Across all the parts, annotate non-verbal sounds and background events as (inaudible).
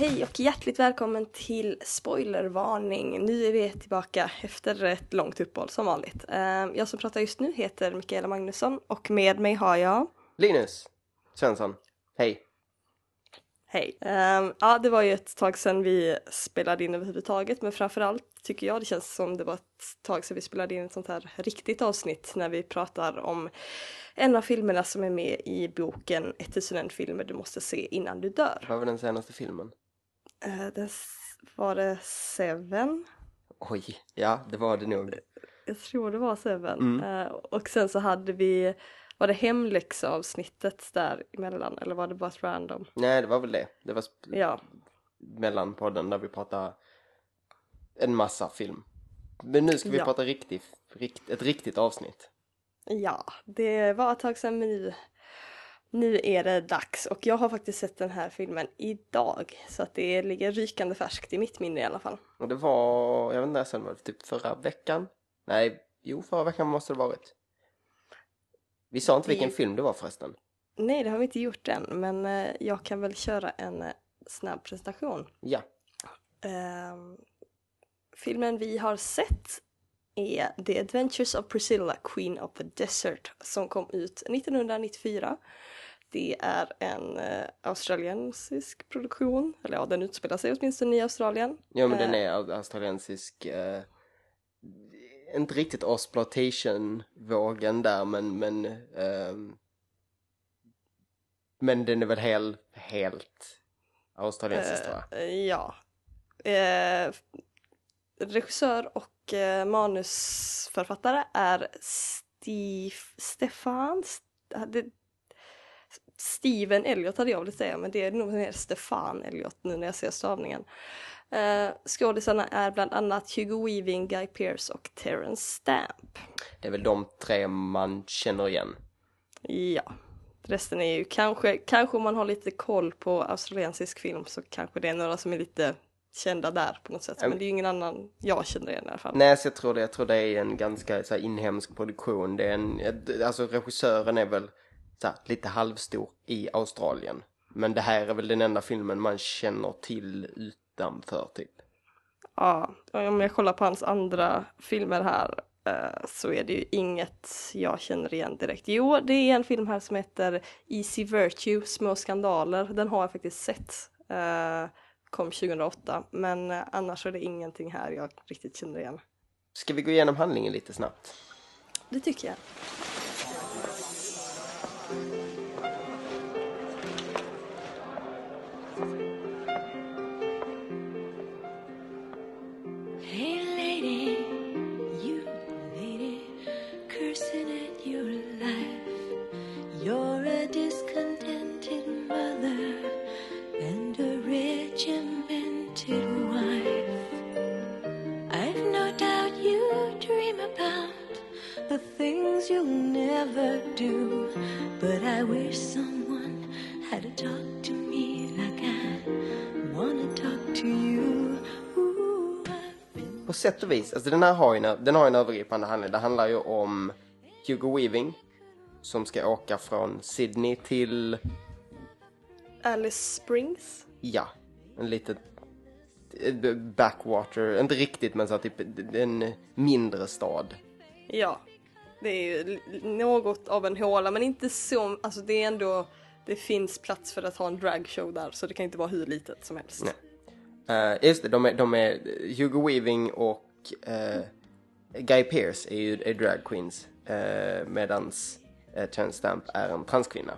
Hej och hjärtligt välkommen till spoilervarning. Nu är vi tillbaka efter ett långt uppehåll som vanligt. Eh, Jag som pratar just nu heter Mikaela Magnusson och med mig har jag Linus Svensson, hej. Hej! Ehm, ja, det var ju ett tag sedan vi spelade in överhuvudtaget, men framförallt tycker jag det känns som det var ett tag sedan vi spelade in ett sånt här riktigt avsnitt när vi pratar om en av filmerna som är med i boken 1001 filmer du måste se innan du dör. Vad var den senaste filmen? Det s- var det Seven? Oj, ja det var det nog. Jag tror det var Seven. Mm. Eh, och sen så hade vi, var det hemläxa-avsnittet där emellan eller var det bara random? Nej, det var väl det. Det var Ja, mellan podden där vi pratade en massa film. Men nu ska vi Ja. prata riktigt, rikt, ett riktigt avsnitt. Ja, det var ett tag sedan men nu, är det dags och jag har faktiskt sett den här filmen idag så att det ligger rykande färskt i mitt minne i alla fall. Och det var, jag vet inte, sen var det typ förra veckan? Nej, jo förra veckan måste det varit. Vi sa inte vilken Vi- film det var förresten. Nej, det har vi inte gjort än men eh, jag kan väl köra en eh, snabb presentation. Ja, Ehm, filmen vi har sett är The Adventures of Priscilla, Queen of the Desert som kom ut 1994. Det är en eh, australiensisk produktion, eller ja, den utspelar sig åtminstone i Australien. ja men den Eh, är au- australiensisk. Eh, inte riktigt exploitation-vågen där men, men ehm, men den är väl hel, helt australiensisk tror jag. Eh, ja. Eh, regissör och eh, manusförfattare är Steve, Stefan, St- det, Steven Elliot hade jag velat säga men det är nog mer Stefan Elliot nu när jag ser stavningen. Eh, skådisarna är bland annat Hugo Weaving, Guy Pearce och Terence Stamp. Det är väl de tre man känner igen. Ja, resten är ju kanske, kanske om man har lite koll på australiensisk film så kanske det är några som är lite kända där på något sätt. Men det är ju ingen annan jag känner igen i alla fall. Nej, så jag tror det. Jag tror det är en ganska så här, inhemsk produktion. Det är en, alltså regissören är väl här, lite halvstor i Australien. Men det här är väl den enda filmen man känner till utanför typ. Ja, och om jag kollar på hans andra filmer här eh, så är det ju inget jag känner igen direkt. Jo, det är en film här som heter Easy Virtue, Små skandaler. Den har jag faktiskt sett. Eh, kom 2008, men eh, annars är det ingenting här jag riktigt känner igen. Ska vi gå igenom handlingen lite snabbt? Det tycker jag. Thank you. Things you'll never do, but I wish someone had to talk to me like I wanna talk to you. Ooh, I've been På sätt och vis, alltså den här har ju en, den har en övergripande handling. Det handlar ju om Hugo Weaving som ska åka från Sydney till, Alice Springs. ja, en liten eh, backwater, inte riktigt men så typ en mindre stad. Ja, det är ju något av en håla men inte så, alltså det är ändå, det finns plats för att ha en dragshow där så det kan inte vara hur litet som helst. Nej. Uh, just det, de är, de är Hugo Weaving och uh, Guy Pearce är ju är drag queens uh, medans uh, Terence Stamp är en transkvinna.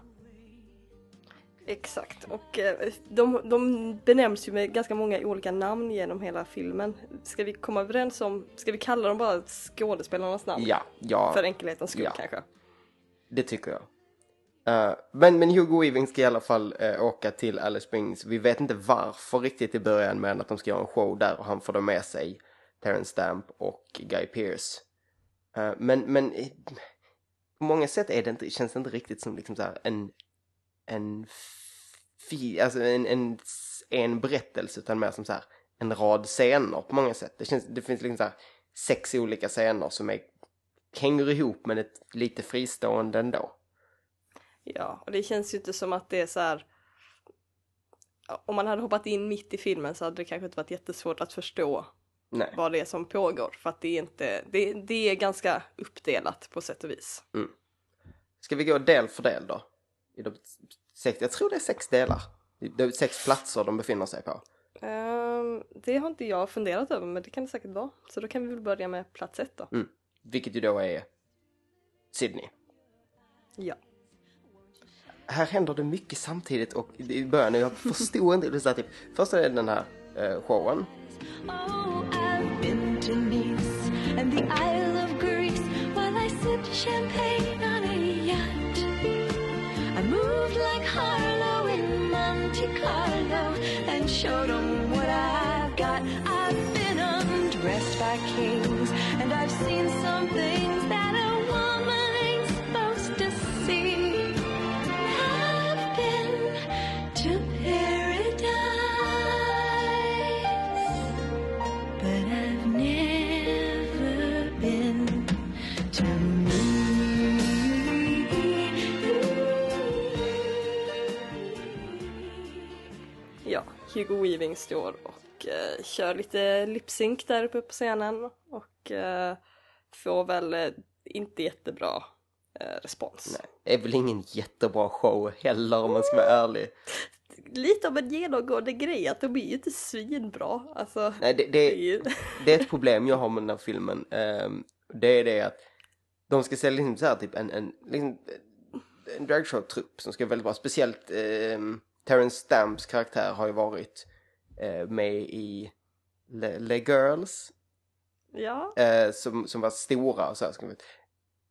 Exakt, och eh, de, de benämns ju med ganska många olika namn genom hela filmen. Ska vi komma överens om, ska vi kalla dem bara skådespelarnas namn? Ja, ja, För enkelhetens skull Ja. kanske. det tycker jag. Eh, men, men Hugo Weaving ska i alla fall eh, åka till Alice Springs. Vi vet inte varför riktigt i början men att de ska göra en show där och han får då med sig Terence Stamp och Guy Pearce. Eh, men, men på många sätt är det inte, känns det inte riktigt som liksom så en, en, alltså en, en, en berättelse utan mer som så här en rad scener på många sätt. Det, känns, det finns liksom så här sex olika scener som är, hänger ihop men ett lite fristående ändå. Ja, och det känns ju inte som att det är så här om man hade hoppat in mitt i filmen så hade det kanske inte varit jättesvårt att förstå Nej. vad det är som pågår. För att det är inte, det, det är ganska uppdelat på sätt och vis. Ska vi gå del för del då? I de sex, jag tror det är sex delar. Det är sex platser de befinner sig på. Ehm, det har inte jag funderat över men det kan det säkert vara. Så då kan vi väl börja med plats ett då. Mm. Vilket ju då är Sydney. Ja. Här händer det mycket samtidigt och i början, jag förstod inte, det så här, typ, först är det den här eh, showen. Oh, I've been to Nice and the Isle of Greece while I sipped champagne Hugo Weaving står och eh, kör lite lipsync där uppe på scenen och eh, får väl eh, inte jättebra eh, respons. Nej, det är väl ingen jättebra show heller om man ska vara ärlig. (laughs) Lite av en genomgående grej att de är ju inte svinbra. Alltså, Nej, det, det, det är ju... det är ett problem jag har med den här filmen. Ehm, det är det att de ska sälja liksom så här, typ en, en, liksom, en dragshow-trupp som ska vara väldigt bra. Speciellt um, Terrence Stamps karaktär har ju varit eh, med i Le, Le Girls Ja, eh, som, som var stora och så här.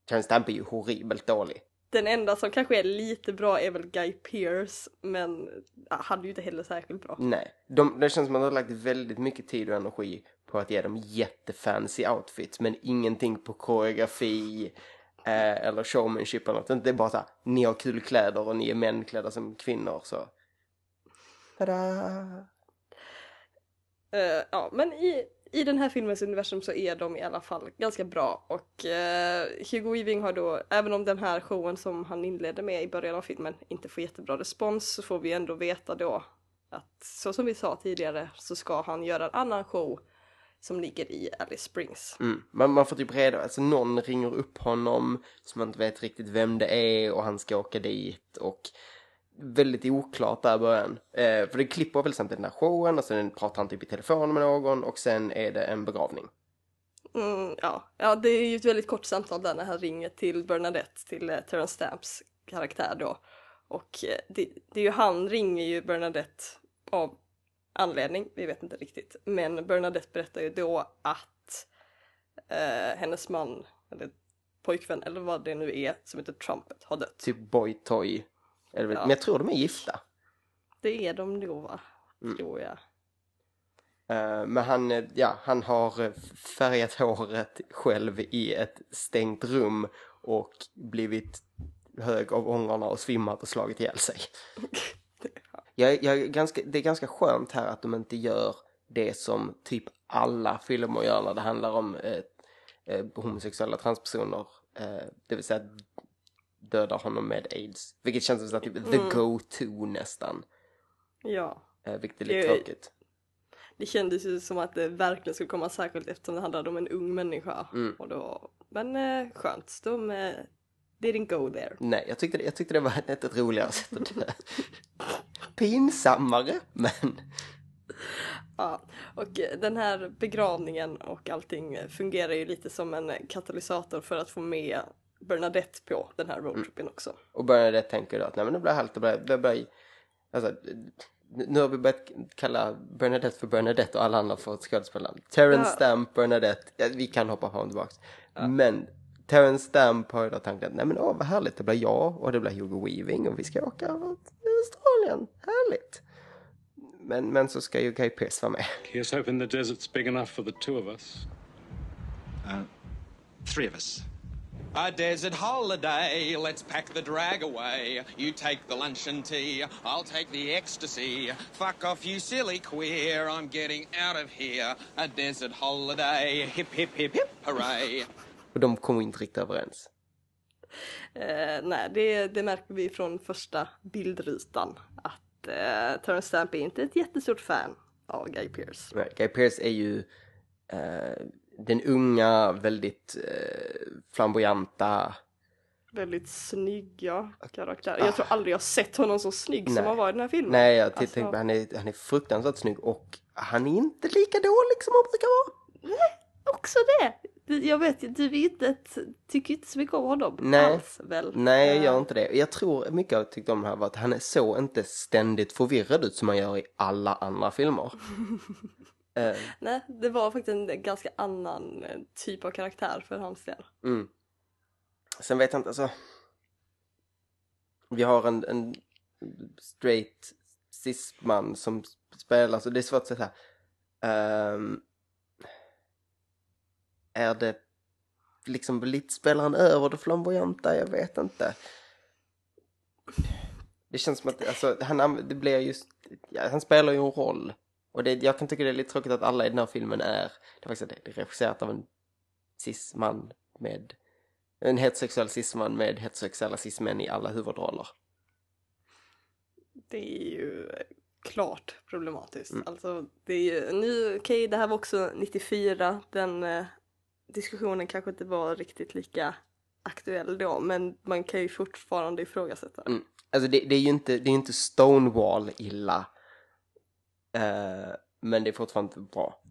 Terrence Stamp är ju horribelt dålig. den enda som kanske är lite bra är väl Guy Pearce men han är ju inte heller särskilt bra. Nej, de, det känns som att de har lagt väldigt mycket tid och energi på att ge dem jättefancy outfits men ingenting på koreografi eh, eller showmanship eller något. Det är bara så här, ni har kul kläder och ni är män klädda som kvinnor så. Tada! Uh, eh, eh, ja, men i, i den här filmens universum så är de i alla fall ganska bra och uh, Hugo Weaving har då, även om den här showen som han inledde med i början av filmen inte får jättebra respons så får vi ändå veta då att så som vi sa tidigare så ska han göra en annan show som ligger i Alice Springs. Mm. Man, man får typ reda alltså någon ringer upp honom som man inte vet riktigt vem det är och han ska åka dit och väldigt oklart där i början. Eh, för det klipper väl samtidigt den här showen och sen pratar han typ i telefon med någon och sen är det en begravning. Mm, ja. ja, det är ju ett väldigt kort samtal där när han ringer till Bernadette, till eh, Terrence Stamps karaktär då. Och eh, det, det är ju han ringer ju Bernadette av anledning, vi vet inte riktigt. Men Bernadette berättar ju då att eh, hennes man, eller pojkvän eller vad det nu är, som heter Trumpet, har dött. Typ boy toy. Eller, Ja. Men jag tror de är gifta. Det är de nog va? Tror jag. Eh, men han, eh, ja, han har eh, färgat håret själv i ett stängt rum och blivit hög av ångorna och svimmat och slagit ihjäl sig. (laughs) Jag, jag, är ganska, det är ganska skönt här att de inte gör det som typ alla filmer gör när det handlar om eh, eh, homosexuella transpersoner. Eh, det vill säga att döda honom med aids. Vilket känns som så här, typ the go-to nästan. Ja. Eh, vilket är lite Det- tråkigt. Det kändes ju som att det verkligen skulle komma särskilt eftersom det handlade om en ung människa. Mm. Och då, men eh, skönt, de eh, didn't go there. Nej, jag tyckte, jag tyckte det var ett, ett roligare sätt att dö. (laughs) Pinsammare, men Ja, och eh, den här begravningen och allting fungerar ju lite som en katalysator för att få med Bernadette på den här roadtrippen också. Och Bernadette tänker då att nej men det blir halt, det blir, det blir alltså, nu har vi börjat kalla Bernadette för Bernadette och alla andra för ett skådespelarnamn. Terrence Ja. Stamp, Bernadette, ja, vi kan hoppa fram och tillbaks. Men Terrence Stamp har ju då tanken att nej men åh vad härligt, det blir jag och det blir Hugo Weaving och vi ska åka till Australien, härligt. Men, men så ska ju Guy Pearce vara med. Here's hoping the desert's big enough for the two of us. Three of us. A desert holiday, let's pack the drag away. You take the lunch and tea, I'll take the ecstasy. Fuck off, you silly queer, I'm getting out of here. A desert holiday, hip hip hip hip hooray. Och (laughs) de kommer inte riktigt överens. Eh, nej, det, det märker vi från första bildrutan att eh, Terrence Stamp är inte ett jättestort fan av Guy Pearce. Nej, Guy Pearce är ju eh, den unga, väldigt eh, flamboyanta. Väldigt snygga karaktär. Jag tror aldrig jag sett honom så snygg som Nej. han var i den här filmen. Nej, jag Alltså- tänkte han är, han är fruktansvärt snygg och han är inte lika dålig som han brukar vara. Också det! Jag vet du inte ett, tycker inte så mycket om honom Nej. alls väl? Nej, jag Eh, gör inte det. Jag tror mycket jag tyckte om det här var att han är så inte ständigt förvirrad ut som han gör i alla andra filmer. (laughs) Eh, Nej, det var faktiskt en ganska annan eh, typ av karaktär för hans del. Mm. Sen vet jag inte, alltså. Vi har en, en straight cis-man som spelar, så det är svårt att säga här. Ehm, är det liksom lite, spelar han över det flamboyanta? Jag vet inte. Det känns som att, alltså, han, det blir just, ja, han spelar ju en roll. Och det, jag kan tycka det är lite tråkigt att alla i den här filmen är, det är faktiskt det, det är regisserat av en cis-man med en heterosexuell cis-man med heterosexuella cis-män i alla huvudroller. Det är ju klart problematiskt. Mm. Alltså, det är ju, nu, okej, det här var också 94, den eh, diskussionen kanske inte var riktigt lika aktuell då, men man kan ju fortfarande ifrågasätta. Mm. Alltså det, det är ju inte, det är inte Stonewall illa. Eh, men det är fortfarande inte bra.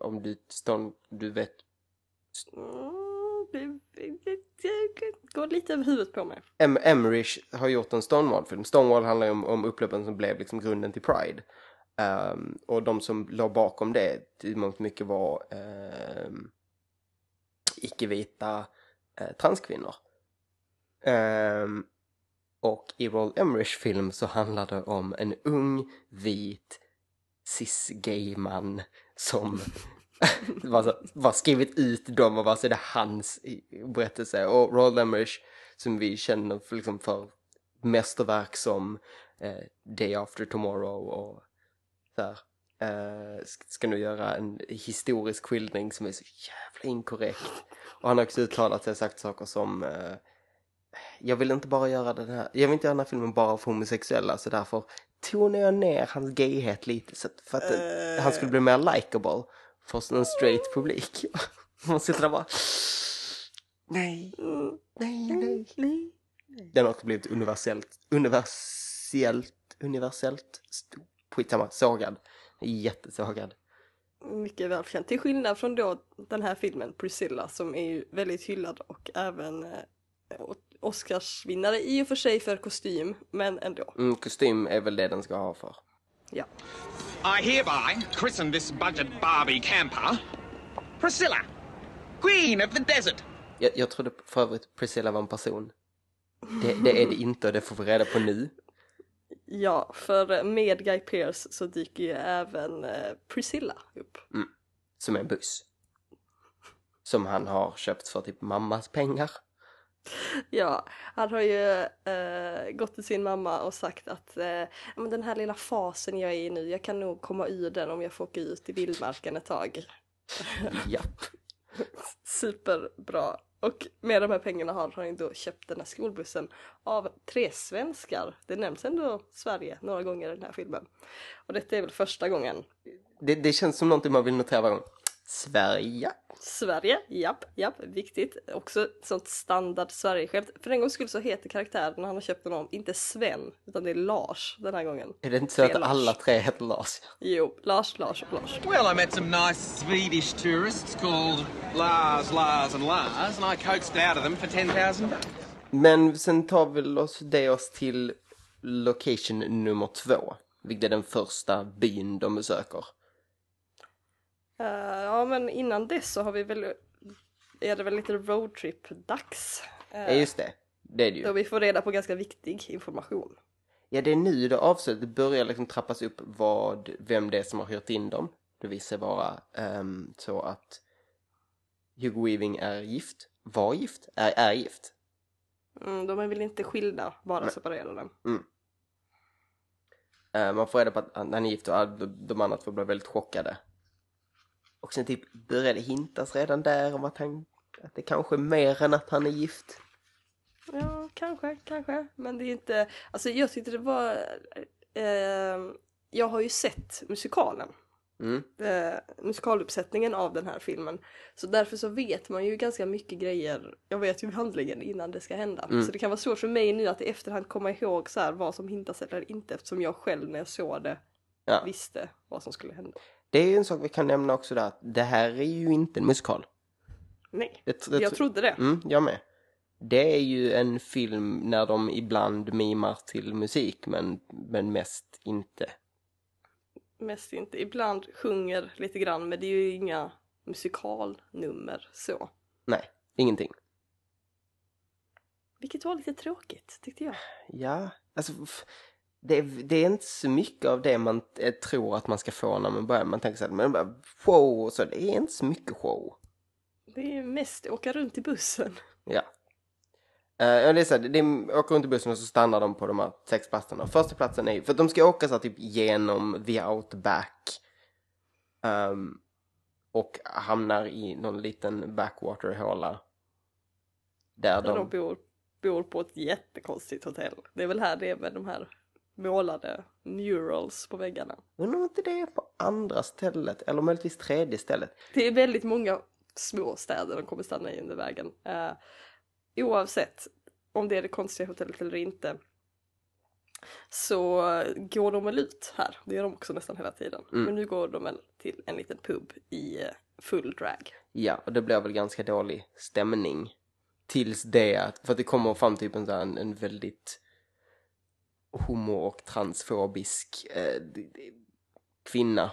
Om du, Stone, du vet, Mm, det, går lite över huvudet på mig. em, Emmerich har gjort en Stonewall-film. Stonewall handlar ju om, om upploppen som blev liksom grunden till Pride. Ehm, och de som låg bakom det i mångt mycket var um, icke-vita eh, transkvinnor. Ehm, och i Roll Emmerichs film så handlar det om en ung, vit, cis-gay man som (laughs) bara, skrivit ut dem och bara så är det hans berättelse. Och Roll Emmerich som vi känner för, liksom för mästerverk som eh, Day After Tomorrow och så här. Eh, ska nu göra en historisk skildring som är så jävla inkorrekt. Och han har också uttalat sig och sagt saker som eh, jag vill inte bara göra den här, jag vill inte göra den här filmen bara för homosexuella så därför tonar jag ner hans gayhet lite så att, för att eh, han skulle bli mer likable för en straight publik. (laughs) Man sitter där bara nej, nej, nej, nej. Den har också blivit universellt, universellt, universellt, skitsamma, sågad. Jättesågad. Mycket välkänt. Till skillnad från då den här filmen Priscilla som är ju väldigt hyllad och även eh, Oscarsvinnare i och för sig för kostym, men ändå. Mm, kostym är väl det den ska ha för. Ja. I hereby christen this budget Barbie camper Priscilla, Queen of the Desert. Jag, jag trodde för övrigt Priscilla var en person. Det, det är det inte och det får vi reda på nu. Ja, för med Guy Pearce så dyker ju även eh, Priscilla upp. Som är en buss. Som han har köpt för typ mammas pengar. (laughs) Ja, han har ju eh, gått till sin mamma och sagt att eh, "Ja, men den här lilla fasen jag är i nu, jag kan nog komma ur den om jag får åka ut i vildmarken ett tag. (laughs) Japp. Superbra. Och med de här pengarna har han ju då köpt den här skolbussen av tre svenskar. Det nämns ändå Sverige några gånger i den här filmen. Och detta är väl första gången. Det, det känns som någonting man vill notera varje gång. Sverige. Sverige, japp, japp, viktigt. Också ett sånt standard Sverige-skämt. För en gångs skull så heter karaktären han har köpt honom inte Sven, utan det är Lars den här gången. Är det inte så att Lars. alla tre heter Lars? Jo, Lars, Lars och Lars. Well, I met some nice Swedish tourists called Lars, Lars, and Lars, and I coaxed out of them for 10,000 bucks. Men sen tar väl oss det oss till location nummer två. Vilket är den första byn de besöker. Eh, ja, men innan dess så har vi väl, är det väl lite roadtrip-dags. Uh, Ja, just det. Det är det Då ju. vi får reda på ganska viktig information. Ja, det är nu det. Det börjar liksom trappas upp vad, vem det är som har hyrt in dem. Det visar vara ehm, så att Hugo Weaving är gift, var gift, är, är gift. Mm, de är väl inte skilda, bara separerade. Eh, man får reda på att han är gift och de andra två blir väldigt chockade. Och sen typ börjar det hintas redan där om att han, att det kanske är mer än att han är gift. Ja, kanske, kanske. Men det är inte, alltså jag tyckte det var, eh, jag har ju sett musikalen. Mm. Eh, musikaluppsättningen av den här filmen. Så därför så vet man ju ganska mycket grejer. Jag vet ju handlingen innan det ska hända. Mm. Så det kan vara svårt för mig nu att i efterhand komma ihåg så här vad som hintas eller inte eftersom jag själv när jag såg det Ja. visste vad som skulle hända. Det är en sak vi kan nämna också där, att det här är ju inte en musikal. Nej, Det, det, jag trodde det. Mm, jag med. Det är ju en film när de ibland mimar till musik men, men mest inte. Mest inte. Ibland sjunger lite grann men det är ju inga musikalnummer så. Nej, ingenting. Vilket var lite tråkigt tyckte jag. Ja, alltså det, är- det är inte så mycket av det man eh, tror att man ska få när man börjar. Man tänker så här, men bara och så, det är inte så mycket show. Det är mest åka runt i bussen. Ja. Uh, det är så här, de åker runt i bussen och så stannar de på de här sex platserna. Första platsen är ju, för de ska åka så här, typ genom the outback. Ehm, och hamnar i någon liten backwater-håla. Där Där de de, bor, bor på ett jättekonstigt hotell. Det är väl här det är med de här målade murals på väggarna. undrar om inte det är på andra stället, eller möjligtvis tredje stället. Det är väldigt många små städer de kommer stanna i under vägen. Uh, oavsett om det är det konstiga hotellet eller inte så går de väl ut här. Det gör de också nästan hela tiden. Mm. Men nu går de väl till en liten pub i eh, full drag. Ja, och det blir väl ganska dålig stämning. Tills det för att det kommer fram typ en, en väldigt homo och transfobisk eh, kvinna.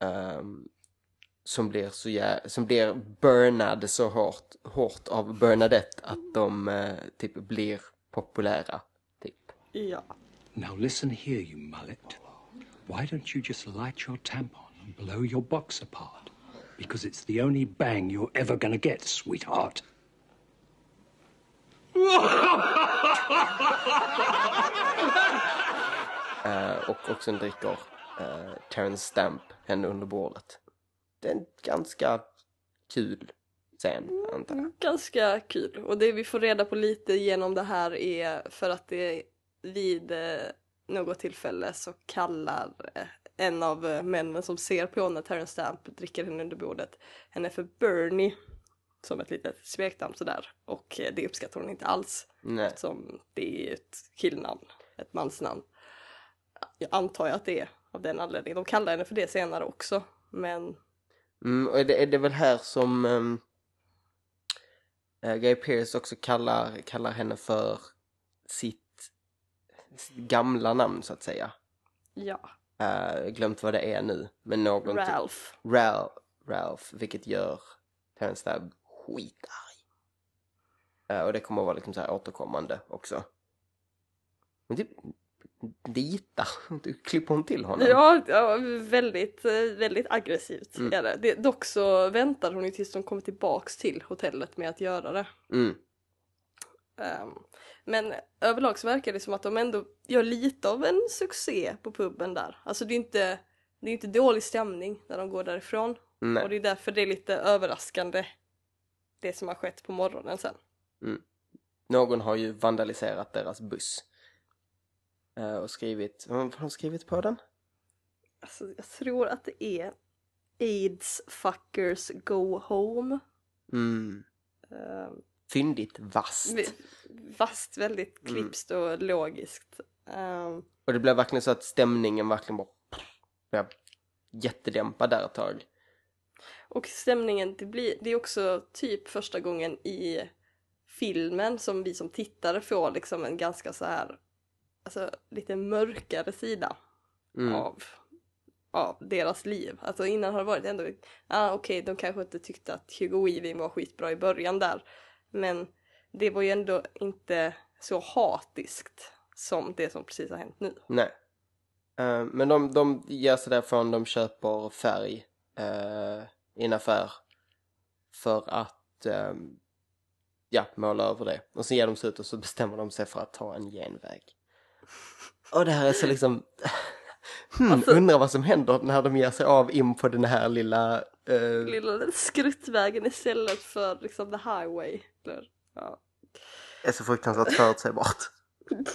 ehm, som blir så jä- som blir burnad så hårt, hårt av Bernadette att de eh, typ blir populära. Typ. Ja. Now listen here, you mullet. Why don't you just light your tampon and blow your box apart? Because it's the only bang you're ever gonna get, sweetheart. (laughs) Eh, och också dricker uh, Terrence Stamp henne under bordet. Det är en ganska kul scen, antar jag. Ganska kul. Och det vi får reda på lite genom det här är för att det vid eh, något tillfälle så kallar eh, en av eh, männen som ser på när Terrence Stamp dricker henne under bordet henne för Bernie. Som ett litet smeknamn sådär. Och eh, det uppskattar hon inte alls. Nej. Som det är ett killnamn, ett mansnamn. Jag antar ju att det är av den anledningen. De kallar henne för det senare också. Men Mm, och är det, är det väl här som um, Guy Pearce också kallar, kallar henne för sitt, sitt gamla namn så att säga. ja, Uh, glömt vad det är nu. Men någon typ- Ralph. Ralph, Ralph, vilket gör Terrence Stamp skitarg. Eh, och det kommer att vara liksom så här återkommande också. Men typ, Dita, du klipper hon till honom? Ja, ja väldigt, eh, väldigt aggressivt Mm. är det. det. Dock så väntar hon ju tills de kommer tillbaks till hotellet med att göra det. Mm, Ehm, men överlag så verkar det som att de ändå gör lite av en succé på puben där. Alltså det är inte, det är inte dålig stämning när de går därifrån. nej. Och det är därför det är lite överraskande det som har skett på morgonen sen. Någon har ju vandaliserat deras buss. Eh, och skrivit, vad har de skrivit på den? Alltså, jag tror att det är AIDS fuckers go home. Mm, Ehm, fyndigt vasst. Vi- Fast väldigt Mm. klipskt och logiskt. Ehm, Och det blev verkligen så att stämningen verkligen bara blev jättedämpad där ett tag. och stämningen, det, blir, det är också typ första gången i filmen som vi som tittare får liksom en ganska så här, alltså lite mörkare sida Mm. av, av deras liv. Alltså innan har det varit ändå, ah, okej de kanske inte tyckte att Hugo Weaving var skitbra i början där. Men det var ju ändå inte så hatiskt som det som precis har hänt nu. Nej. Eh, men de, de ger sig därifrån, de köper färg eh, i en affär för att eh, ja, måla över det. Och sen ger de sig ut och så bestämmer de sig för att ta en genväg. Och det här är så liksom... (laughs) Hmm, Alltså- undrar vad som händer när de ger sig av in på den här lilla... eh, lilla skruttvägen istället för liksom the highway. Eller, ja. är så fruktansvärt förutsägbart. (laughs)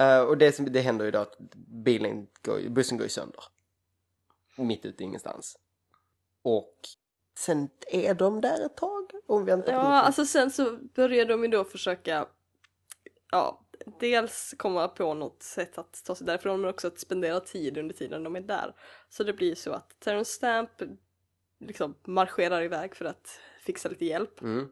Eh, och det, som, det händer ju då att bilen går, bussen går ju sönder. Mitt ute ingenstans. Och sen är de där ett tag och väntar på Ja, någonting. alltså sen så börjar de ju då försöka, ja, dels komma på något sätt att ta sig därifrån men också att spendera tid under tiden de är där. Så det blir så att Terrence Stamp liksom marscherar iväg för att fixa lite hjälp. Mm.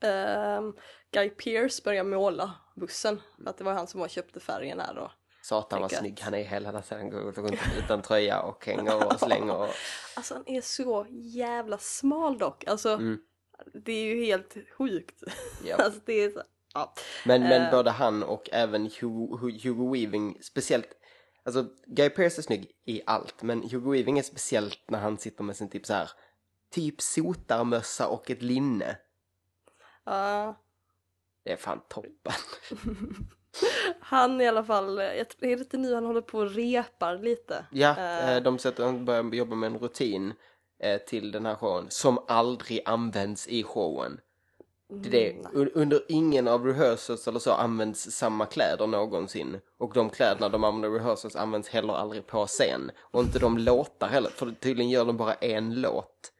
Ehm, Guy Pearce börjar måla bussen, för att det var han som var köpte färgen här då. Satan vad snygg han är hela tiden. Han går runt utan tröja och hänger och (laughs) slänger. Och... Alltså han är så jävla smal dock, alltså Mm. det är ju helt sjukt. Japp. (laughs) alltså det är så, ja. Men, men Eh. både han och även Hugo, Hugo Weaving, speciellt, alltså Guy Pearce är snygg i allt, men Hugo Weaving är speciellt när han sitter med sin typ så här typ sotarmössa och ett linne. Ja. Det är fan toppen. (laughs) Han i alla fall, jag tror, är det inte nu han håller på och repar lite? Ja, eh, de sätter, de börjar jobba med en rutin till den här showen som aldrig används i showen. Det är det. Mm, Un- Under ingen av rehearsals eller så används samma kläder någonsin. Och de kläderna de använder i rehearsals används heller aldrig på scen. Och inte de låtar heller, för tydligen gör de bara en låt.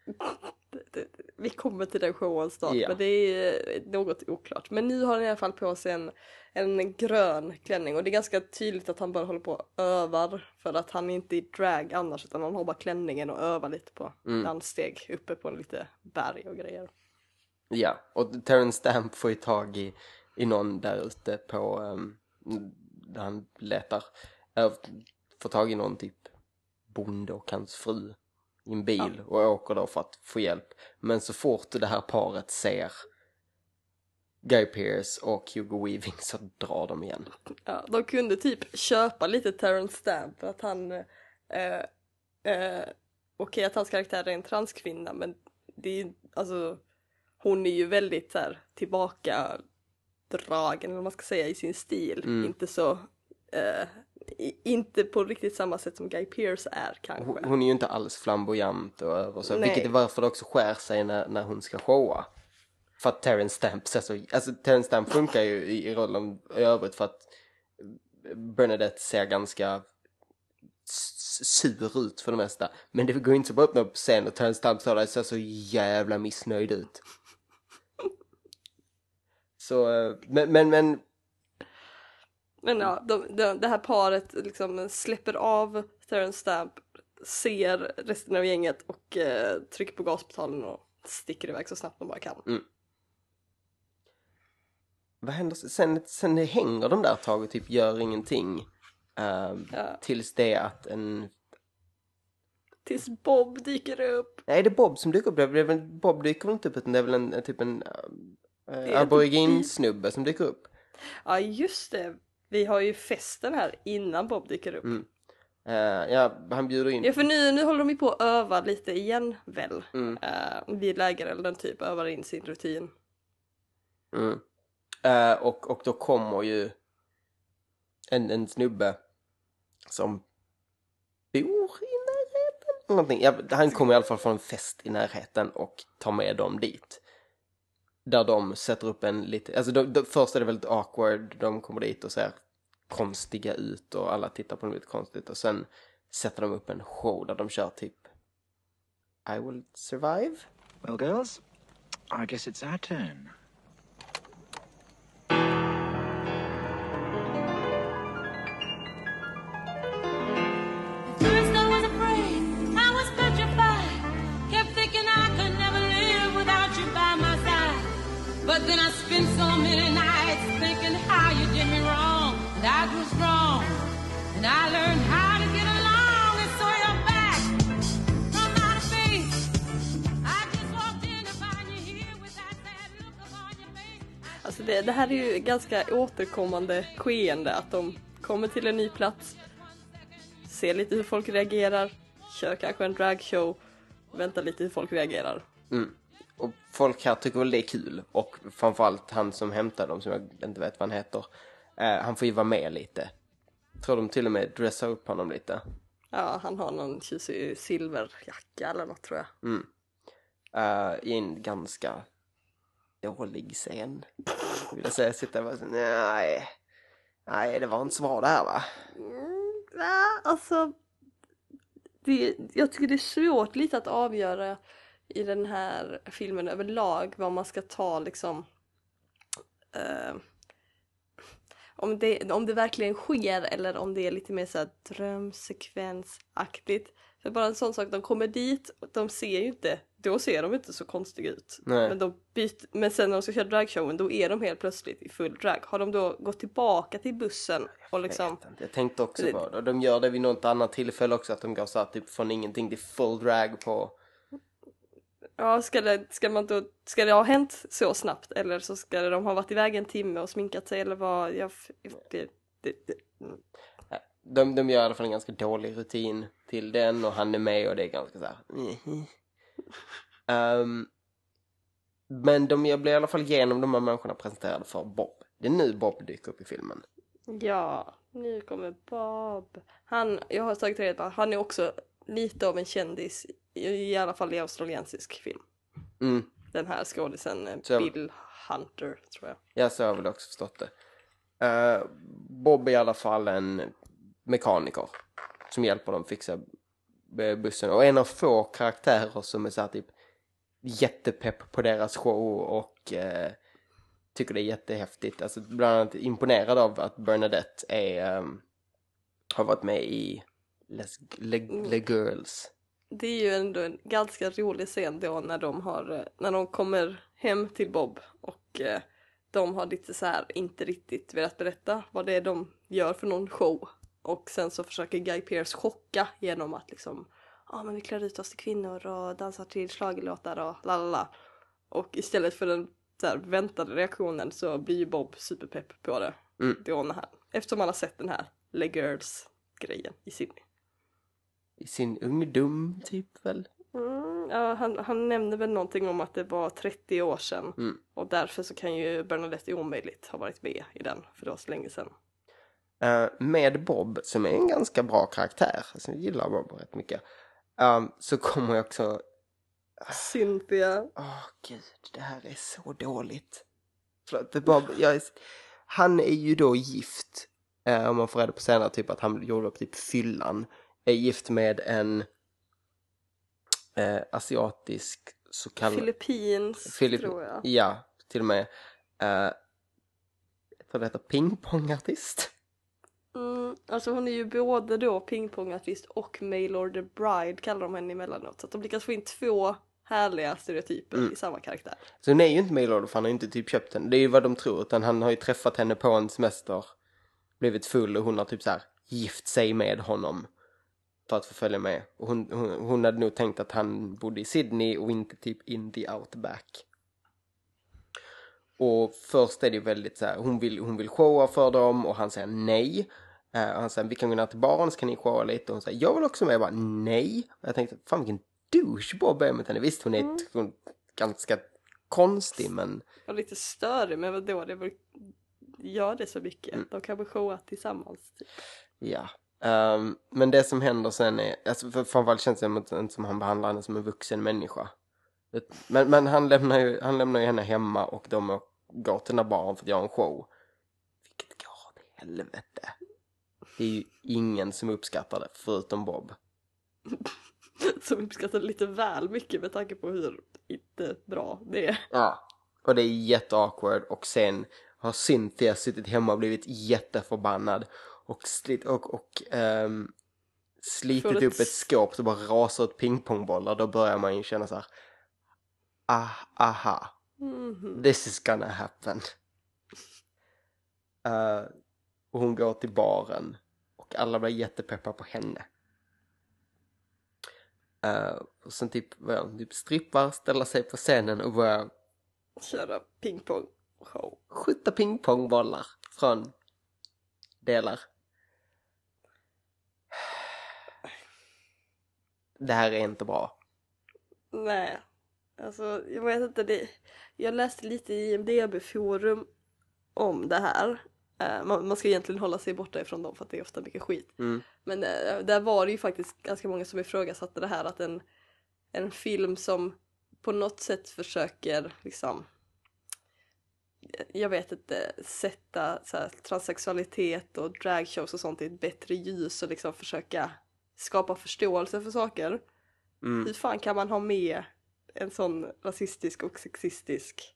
Vi kommer till den showen snart, Ja. men det är eh, något oklart. Men nu har han i alla fall på sig en, en grön klänning och det är ganska tydligt att han bara håller på och övar för att han är inte i drag annars utan han har bara klänningen och övar lite på Mm. danssteg uppe på lite berg och grejer. Ja, och Terrence Stamp får ju tag i, i någon där ute på, um, där han letar, äh, får tag i någon typ bonde och hans fru i en bil och åker då för att få hjälp. Men så fort det här paret ser Guy Pearce och Hugo Weaving så drar de igen. Ja, de kunde typ köpa lite Terrence Stamp att han eh, eh, Okej att hans karaktär är en transkvinna men det är ju alltså hon är ju väldigt så här tillbaka dragen eller vad man ska säga i sin stil. Mm. Inte så eh, inte på riktigt samma sätt som Guy Pearce är kanske. Hon, hon är ju inte alls flamboyant och över så, Nej. vilket är varför det också skär sig när, när hon ska showa. För att Terrence Stamp ser så, alltså Terrence Stamp funkar ju i, i rollen i övrigt för att Bernadette ser ganska sur ut för det mesta. Men det går inte så bra att öppna upp scen och Terrence Stamp står där och ser så jävla missnöjd ut. Så, eh, men, men, men Men ja, de, de, det här paret liksom släpper av Terrence Stamp, ser resten av gänget och eh, trycker på gaspedalen och sticker iväg så snabbt de bara kan. vad händer sen? Sen det hänger de där ett tag och typ gör ingenting. ehm, Ja. Tills det att en... Tills Bob dyker upp. Nej, det är Bob som dyker upp. Det Bob dyker väl inte upp utan det är väl en, en typ en uh, ett aborigin-snubbe som dyker upp. Ja just det, vi har ju festen här innan Bob dyker upp. Mm. Eh, ja, han bjuder in. Ja för nu, nu håller de ju på att öva lite igen väl. Mm. Uh, vid lägerelden typ, övar in sin rutin. Mm. Eh, och, och då kommer ju en, en snubbe som bor i närheten. Någonting. Ja, han kommer i alla fall från en fest i närheten och tar med dem dit. Där de sätter upp en lite, alltså de, de, först är det väldigt awkward, de kommer dit och ser konstiga ut och alla tittar på dem lite konstigt och sen sätter de upp en show där de kör typ I will survive. Well, girls, I guess it's our turn. Then I spent so many nights thinking how you did me wrong. And I grew strong. And I learned how to get along. And so you're back from outer space. I just walked in to find you here with that sad look upon your face. Alltså det, det här är ju ganska återkommande skeende att de kommer till en ny plats, ser lite hur folk reagerar, kör kanske en dragshow, väntar lite hur folk reagerar. Mm. Och folk här tycker väl det är kul. Och framförallt han som hämtar dem, som jag inte vet vad han heter. Eh, han får ju vara med lite. Tror de till och med dressar upp honom lite. Ja, han har någon tjusig silverjacka eller något tror jag. Eh, I en ganska dålig scen. Vill jag säga, sitta bara så, nej. Nej, det var inte så bra det här va? Mm, ja, alltså. Det, jag tycker det är svårt lite att avgöra i den här filmen överlag vad man ska ta liksom. eh, om, det, om det verkligen sker eller om det är lite mer så här drömsekvensaktigt. För bara en sån sak, de kommer dit och de ser ju inte, då ser de inte så konstiga ut. Nej. Men, de byt, men sen när de ska köra dragshowen då är de helt plötsligt i full drag. Har de då gått tillbaka till bussen och liksom inte. Jag tänkte också på det. Och de gör det vid något annat tillfälle också. Att de går så här, typ från ingenting till full drag på... Ja, ska det, ska, man då, ska det ha hänt så snabbt eller så ska de ha varit iväg en timme och sminkat sig eller vad? Jag, det, det, det, De, de gör i alla fall en ganska dålig rutin till den och han är med och det är ganska så här. mhm. (laughs) Ehm, men de jag blir i alla fall genom de här människorna presenterade för Bob. Det är nu Bob dyker upp i filmen. ja, nu kommer Bob. Han, jag har tagit reda på han är också lite av en kändis, i, alla fall i australiensisk film. Mm, Den här skådisen eh, Så- Bill Hunter tror jag. ja så har jag väl också förstått det. Eh, Bob är i alla fall en mekaniker som hjälper dem fixa bussen och en av få karaktärer som är så här typ jättepepp på deras show och eh, tycker det är jättehäftigt. Alltså bland annat imponerad av att Bernadette är, ehm, har varit med i Les, Le, Le Girls. Det är ju ändå en ganska rolig scen då när de har, eh, när de kommer hem till Bob och eh, de har lite så här inte riktigt velat berätta vad det är de gör för någon show. Och sen så försöker Guy Pearce chocka genom att liksom, ja men vi klär ut oss till kvinnor och dansar till schlagerlåtar och lalala. Och istället för den här, väntade reaktionen så blir ju Bob superpepp på det. Mm. Då när han, eftersom han har sett den här Le Girls grejen i Sydney. I sin ungdom typ väl? Mm, ja, han, han nämnde väl någonting om att det var 30 år sedan Mm. och därför så kan ju Bernadette omöjligt ha varit med i den för det var så länge sedan. Eh, med Bob, som är en ganska bra karaktär, alltså jag gillar Bob rätt mycket, ehm, så kommer jag också, Cynthia. åh gud, det här är så dåligt. Förlåt, för Bob, jag är, han är ju då gift, uh, om man får reda på senare, typ att han gjorde upp typ fyllan, är gift med en eh, asiatisk så kallad... Filippins Filipp- tror jag. Ja, till och med. Tror det heter pingpongartist. Mm, alltså hon är ju både då pingpongartist och Mailor the Bride kallar de henne emellanåt. Så att de lyckas få in två härliga stereotyper Mm. i samma karaktär. Så hon är ju inte mailorder för han har ju inte typ köpt henne. Det är ju vad de tror. Utan han har ju träffat henne på en semester. Blivit full och hon har typ så här gift sig med honom. För att få följa med. Och hon, hon, hon hade nog tänkt att han bodde i Sydney och inte typ in the outback. Och först är det ju väldigt så här, hon vill, hon vill showa för dem och han säger nej. Och han säger vi kan gå ner till baren så kan ni showa lite. Och hon säger jag vill också med. Jag bara nej. Och jag tänkte fan vilken douche Bob är mot henne. Visst hon är ett, hon, ganska konstig men Och lite störig men vadå det var, gör det så mycket. Mm. De kanske showar tillsammans. Typ. ja. Ehm, men det som händer sen är, alltså för framförallt känns det inte som han behandlar henne som en vuxen människa. Det- Men, men han, lämnar ju, han lämnar ju henne hemma och de går till den här baren för att göra en show. Vilket går åt helvete. Det är ju ingen som uppskattar det förutom Bob. (laughs) Som uppskattar lite väl mycket med tanke på hur inte bra det är. Ja. Och det är jätteawkward och sen har Cynthia suttit hemma och blivit jätteförbannad och, slit, och, och ehm, slitit ett upp ett skåp så bara rasar ut pingpongbollar. Då börjar man ju känna så här. Ah, aha, Mhm. this is gonna happen. Eh, och hon går till baren och alla blir jättepeppar på henne. Eh, och sen typ, hon typ strippar, ställer sig på scenen och börjar Köra pingpong show. skjuta pingpongbollar från delar. Det här är inte bra. Nej, alltså jag vet inte. Det, jag läste lite i IMDB-forum om det här. Eh, man, man ska egentligen hålla sig borta ifrån dem för att det är ofta mycket skit. Mm. Men eh, där var det ju faktiskt ganska många som ifrågasatte det här att en, en film som på något sätt försöker liksom jag vet inte, sätta så här, transsexualitet och dragshows och sånt i ett bättre ljus och liksom försöka skapa förståelse för saker. Mm. Hur fan kan man ha med en sån rasistisk och sexistisk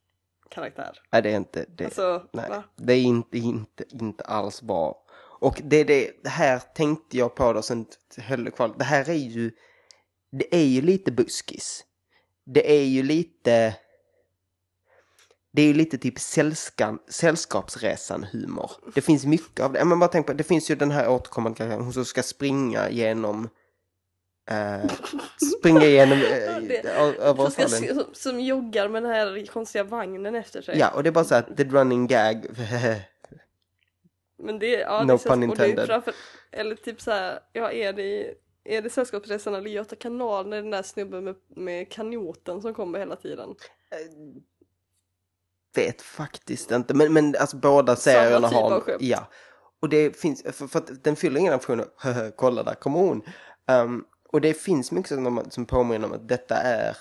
karaktär? Nej, det är inte det. Alltså, nej, va? det är inte, inte, inte alls bra. Och det, det, det här tänkte jag på då sen höll kvar. Det här är ju, det är ju lite buskis. Det är ju lite, det är ju lite typ sällskap, sällskapsresan-humor. Det finns mycket av det. Men bara tänk på, det finns ju den här återkommande karaktären, hon som ska springa genom eh, springa igenom eh, (laughs) över Som, ska, som, som joggar med den här konstiga vagnen efter sig. Ja, och det är bara så att the running gag. Men det, ja, No det pun intended. framför, eller typ så här, ja är det, är det Sällskapsresan eller Göta kanal när den där snubben med, med kanoten som kommer hela tiden? Vet faktiskt inte, men, men alltså båda Samma serierna typ har... Ja. Och det finns, för, för att den fyller ingen funktion, kolla där kommer hon. Ehm, och det finns mycket som, som påminner om att detta är,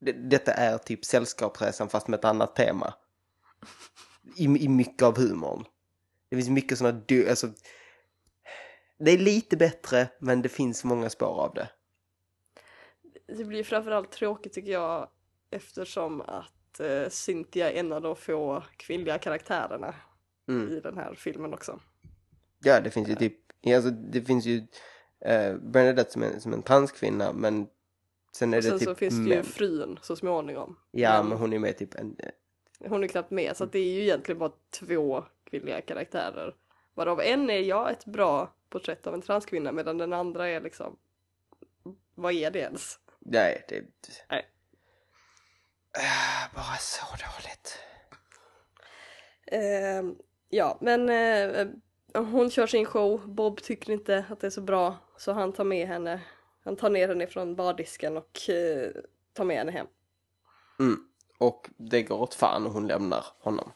det, detta är typ Sällskapsresan fast med ett annat tema. I, i mycket av humorn. Det finns mycket sådana, alltså, det är lite bättre men det finns många spår av det. Det blir framförallt tråkigt tycker jag eftersom att eh, Cynthia är en av de få kvinnliga karaktärerna Mm. i den här filmen också. Ja, det finns ju typ, alltså det finns ju eh, Bernadette som en, som en transkvinna men sen är Och det sen typ så finns det ju frun så småningom. Ja, Men men hon är med typ en, hon är knappt med så att det är ju egentligen bara två kvinnliga karaktärer. Varav en är ja ett bra porträtt av en transkvinna medan den andra är liksom vad är det ens? nej, det Nej. Äh, bara så dåligt. Eh, ja, men eh, hon kör sin show. Bob tycker inte att det är så bra så han tar med henne. Han tar ner henne från bardisken och eh, tar med henne hem. Mm. Och det går åt fan och hon lämnar honom.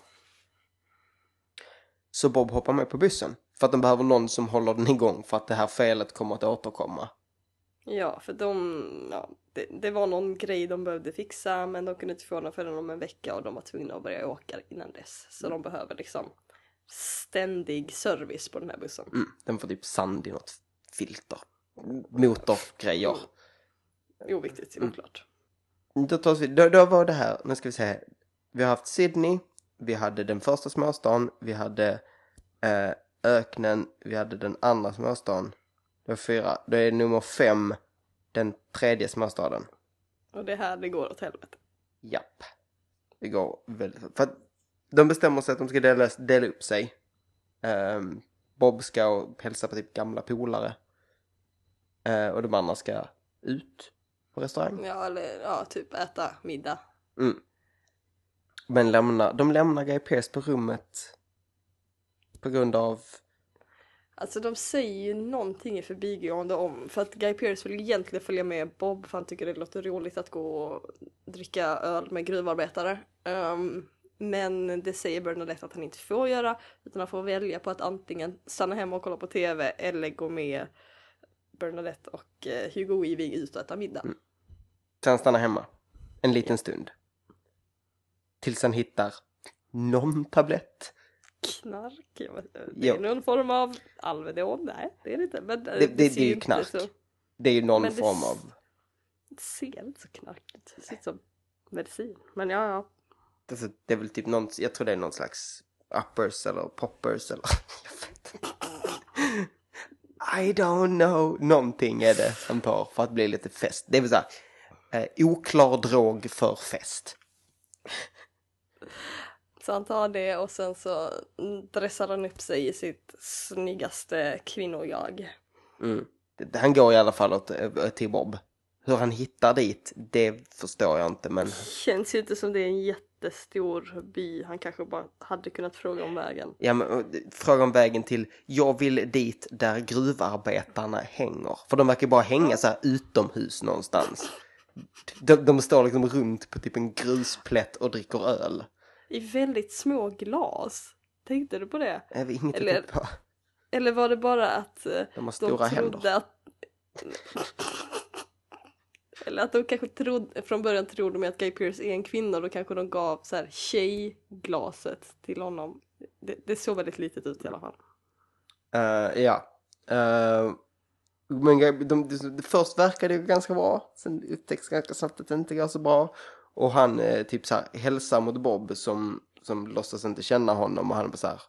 Så Bob hoppar med på bussen. För att de behöver någon som håller den igång för att det här felet kommer att återkomma. Ja, för de, ja, det, det var någon grej de behövde fixa men de kunde inte få den förrän om en vecka och de var tvungna att börja åka innan dess. Så de behöver liksom ständig service på den här bussen. Mm. Den får typ sand i något filter. Motorgrejer. Oviktigt, Mm. oklart. Då, tar vi, då, då var det här, nu ska vi se här. Vi har haft Sydney, vi hade den första småstaden, vi hade eh, öknen, vi hade den andra småstaden. Det var fyra. Då är nummer fem den tredje småstaden. Och det är här det går åt helvete. Japp. Det går väldigt För att de bestämmer sig att de ska dela, dela upp sig. Ehm, Bob ska hälsa på typ gamla polare. Eh, och de andra ska ut på restaurang. Ja, eller ja, typ äta middag. Mm. Men lämnar, de lämnar Guy Pearce på rummet på grund av... Alltså de säger ju någonting i förbigående om, för att Guy Pearce vill egentligen följa med Bob för han tycker det låter roligt att gå och dricka öl med gruvarbetare. Um, men det säger Bernadette att han inte får göra, utan han får välja på att antingen stanna hemma och kolla på TV eller gå med Bernadette och eh, Hugo Weaving ut och äta middag. Mm. Så han stannar hemma en liten stund. Tills han hittar någon tablett. Knark? Det Jo. är någon form av Alvedon? Nej, det är det inte. Men Det, det, ser det är ju knark. så- Det är ju någon det form av... Det ser inte så knarkigt ut. Det ser ut som medicin. Men ja, ja. Alltså, det är väl typ någon, jag tror det är någon slags uppers eller poppers eller... (laughs) I don't know. Någonting är det han tar för att bli lite fest. Det så här, eh, oklar drog för fest. Så han tar det och sen så dressar han upp sig i sitt snyggaste kvinnojag. Mm. Han går i alla fall åt, eh, till Bob. Hur han hittar dit, det förstår jag inte men... Känns ju inte som det är en jättestor by. Han kanske bara hade kunnat fråga om vägen. Ja, men, eh, fråga om vägen till, jag vill dit där gruvarbetarna hänger. För de verkar bara hänga så här utomhus någonstans. De, de står liksom runt på typ en grusplätt och dricker öl. I väldigt små glas. Tänkte du på det? Jag vet inget Eller- på. Eller var det bara att eh, De har de stora trodde händer. att... Eller att de kanske trodde, från början trodde de att Guy Pearce är en kvinna och då kanske de gav så här tjejglaset till honom. Det, det såg väldigt litet ut i alla fall. Eh, ja. Eh, men de, de, de, först verkade det ganska bra. Sen upptäcks ganska snabbt att det inte går så bra. Och han eh, typ så här hälsar mot Bob som, som låtsas inte känna honom. Och han bara så här.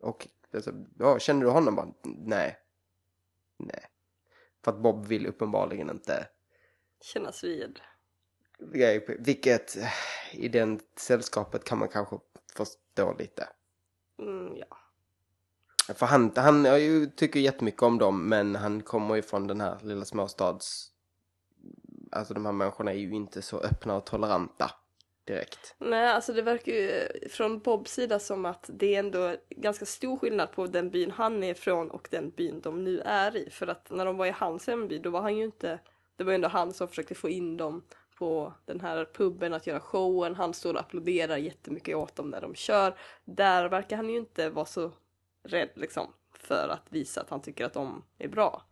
Och, alltså, ja, känner du honom? Bara, Nej. Nej. För att Bob vill uppenbarligen inte Kännas vid. Vilket eh, i det sällskapet kan man kanske förstå lite. Mm, ja. För han, han jag tycker jättemycket om dem men han kommer ju från den här lilla småstads... Alltså de här människorna är ju inte så öppna och toleranta direkt. Nej, alltså det verkar ju från Bobs sida som att det är ändå ganska stor skillnad på den byn han är ifrån och den byn de nu är i. För att när de var i hans hemby då var han ju inte, det var ju ändå han som försökte få in dem på den här puben att göra showen. Han står och applåderar jättemycket åt dem när de kör. Där verkar han ju inte vara så rädd liksom för att visa att han tycker att de är bra.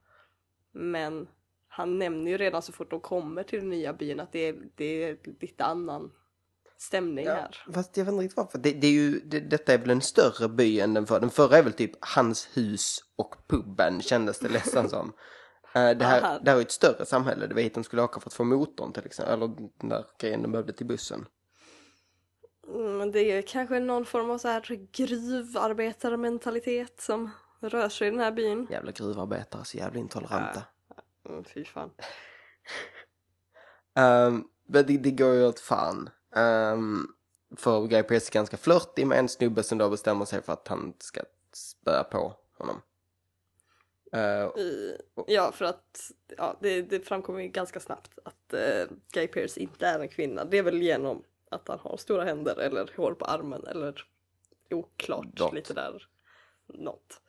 Men han nämner ju redan så fort de kommer till den nya byn att det är, det är lite annan stämning här. Fast jag vet inte riktigt varför. Det, det är ju, det, detta är väl en större by än den förra. Den förra är väl typ hans hus och puben kändes det nästan som. Eh, det, här, det här är ett större samhälle. Det var hit de skulle åka för att få motorn till exempel. Eller den där grejen de behövde till bussen. Mm, det är kanske någon form av så här gruvarbetarmentalitet som rör sig i den här byn. Jävla gruvarbetare, så jävla intoleranta. Mm, fy fan. Um, (laughs) men det, det går ju åt fan. Um, för Guy Pearce är ganska flörtig med en snubbe som då bestämmer sig för att han ska spöa på honom. Uh, I, ja, för att ja, det, det framkommer ju ganska snabbt att eh, Guy Pearce inte är en kvinna. Det är väl genom att han har stora händer eller hår på armen eller oklart Något. lite där. Något.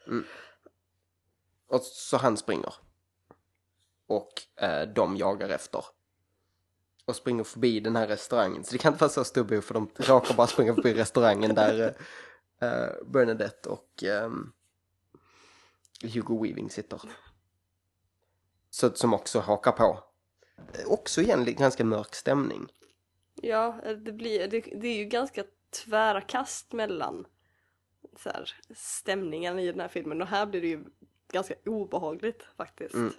och så han springer. Och eh, de jagar efter. Och springer förbi den här restaurangen. Så det kan inte vara så stor bo för de råkar bara springa förbi restaurangen där eh, eh, Bernadette och ehm, Hugo Weaving sitter. Så, som också hakar på. Eh, Också igen ganska mörk stämning. Ja, eh, det, blir, det, det är ju ganska tvära kast mellan så här, stämningen i den här filmen och här blir det ju ganska obehagligt faktiskt. Mm.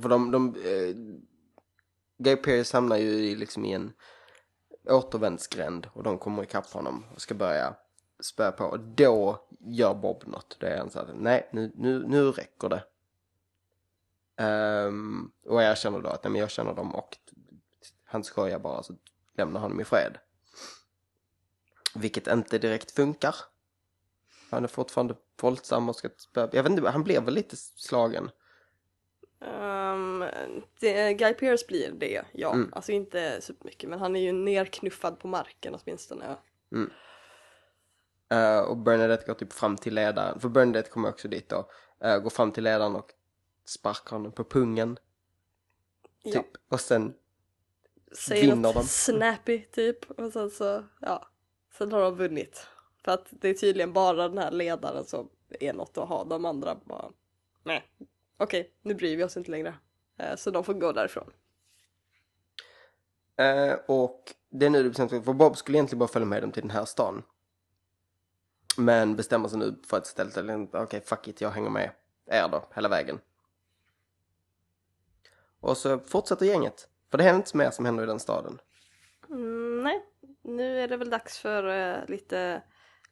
För de, de eh, Guy Pearce hamnar ju i, liksom i en återvändsgränd och de kommer ikapp honom och ska börja spöa på. Och då gör Bob något. Det är han så här, nej nu, nu, nu räcker det. Um, och jag känner då att nej, men jag känner dem och han skojar bara så lämnar honom i fred. Vilket inte direkt funkar. Han är fortfarande våldsam och ska spöa. Jag vet inte, han blev väl lite slagen. Ehm, det, Guy Pearce blir det, ja. Mm. Alltså inte supermycket men han är ju nerknuffad på marken åtminstone. Eh, och Bernadette går typ fram till ledaren, för Bernadette kommer också dit då, eh, går fram till ledaren och sparkar honom på pungen. Ja. Typ. Och sen, Säger Vinner de. snappy typ och sen så, ja. Sen har de vunnit. För att det är tydligen bara den här ledaren som är något att ha. De andra bara, nej. Okej, nu bryr vi oss inte längre. Eh, Så de får gå därifrån. eh, och det är nu det bestäms för Bob skulle egentligen bara följa med dem till den här stan. Men bestämmer sig nu för att istället, okej fuck it, jag hänger med er då, hela vägen. Och så fortsätter gänget. För det händer inte mer som händer i den staden. Mm, nej, nu är det väl dags för eh, lite,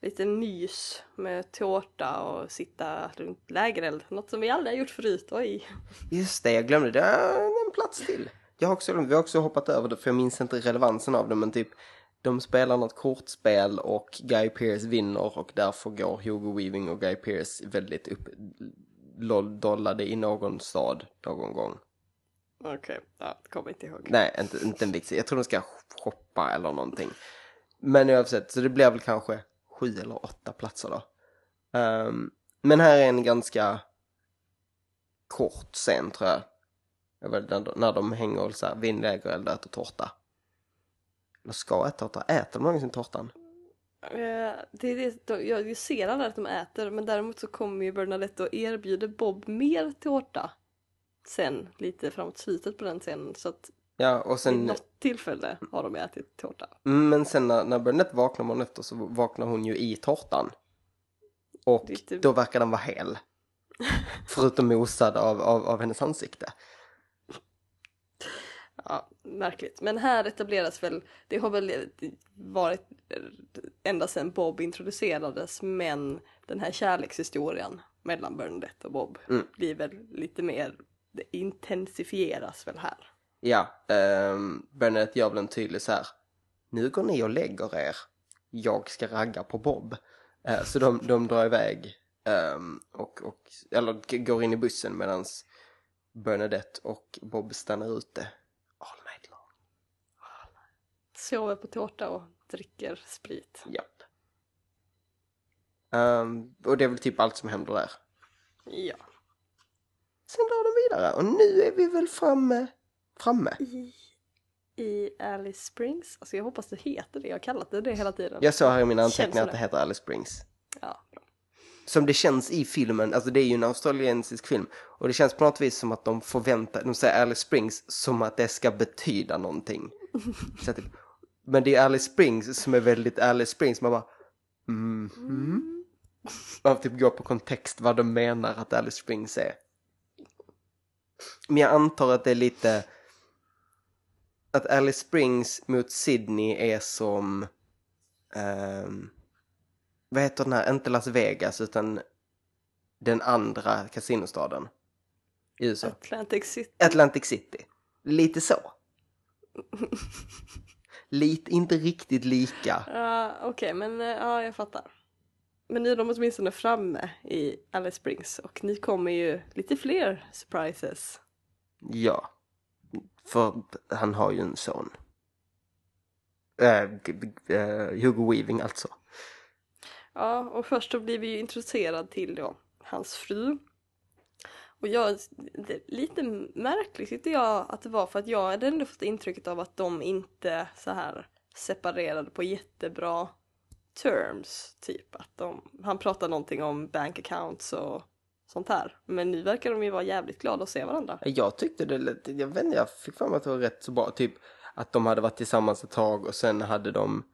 lite mys med tårta och sitta runt lägereld. Något som vi aldrig har gjort förut. Oj. Just det, jag glömde. Det är en plats till. Jag har också, vi har också hoppat över det för jag minns inte relevansen av det men typ de spelar något kortspel och Guy Pearce vinner och därför går Hugo Weaving och Guy Pearce väldigt upp dollade i någon stad någon gång. Okej, ja, det kommer inte ihåg. Nej, inte, inte en vits. Jag tror de ska shoppa eller någonting. Men oavsett, så det blir väl kanske sju eller åtta platser då. Um, men här är en ganska kort scen tror jag. Jag vet, när, de- när de hänger och så här, vindläger eller och äter tårta. Eller ska äta tårta. Äter de någonsin tårtan? Eh, det är det, de- jag jag ser aldrig att de äter men däremot så kommer ju Bernadette och erbjuder Bob mer tårta. Sen lite framåt slutet på den scenen så att Ja, och Vid sen, något tillfälle har de ätit tårta. men sen när, när Burnett vaknar morgonen efter så vaknar hon ju i tårtan. Och är typ- då verkar den vara hel. Förutom mosad av, av, av hennes ansikte. Ja, märkligt. Men här etableras väl, det har väl varit ända sedan Bob introducerades, men den här kärlekshistorien mellan Bernadette och Bob Mm. blir väl lite mer, det intensifieras väl här. Ja, um, Burnett gör väl en tydlig så här. Nu går ni och lägger er. Jag ska ragga på Bob. Eh, så de, de drar iväg. ehm, och, och, eller går in i bussen medan Bernadette och Bob stannar ute. All night long. Sover på tårta och dricker sprit. Japp. Ehm, och det är väl typ allt som händer där. Ja. Sen drar de vidare och nu är vi väl framme. Framme. I, I Alice Springs, alltså jag hoppas det heter det, jag har kallat det det hela tiden. Jag såg här i mina anteckningar att det heter Alice Springs. Ja, som det känns i filmen, alltså det är ju en australiensisk film och det känns på något vis som att de förväntar, de säger Alice Springs som att det ska betyda någonting. (laughs) Så typ, men det är Alice Springs som är väldigt Alice Springs, man bara mhm. Man typ går på kontext vad de menar att Alice Springs är. Men jag antar att det är lite att Alice Springs mot Sydney är som ehm, vad heter den här, inte Las Vegas utan den andra kasinostaden i USA. Atlantic City. Atlantic City. Lite så. (laughs) Lite, inte riktigt lika. Ja, okej, men eh, ja, jag fattar. Men nu är de åtminstone framme i Alice Springs och ni kommer ju lite fler surprises. Ja. För han har ju en son. Äh, äh, Hugo Weaving alltså. Ja, och först då blir vi ju introducerad till då hans fru. Och jag, det är lite märkligt tyckte jag att det var för att jag hade ändå fått intrycket av att de inte så här separerade på jättebra terms. Typ att de, han pratar någonting om bank accounts och sånt här. Men nu verkar de ju vara jävligt glada att se varandra. Jag tyckte det lät, jag vet inte, jag fick för mig att det var rätt så bra. Typ att de hade varit tillsammans ett tag och sen hade de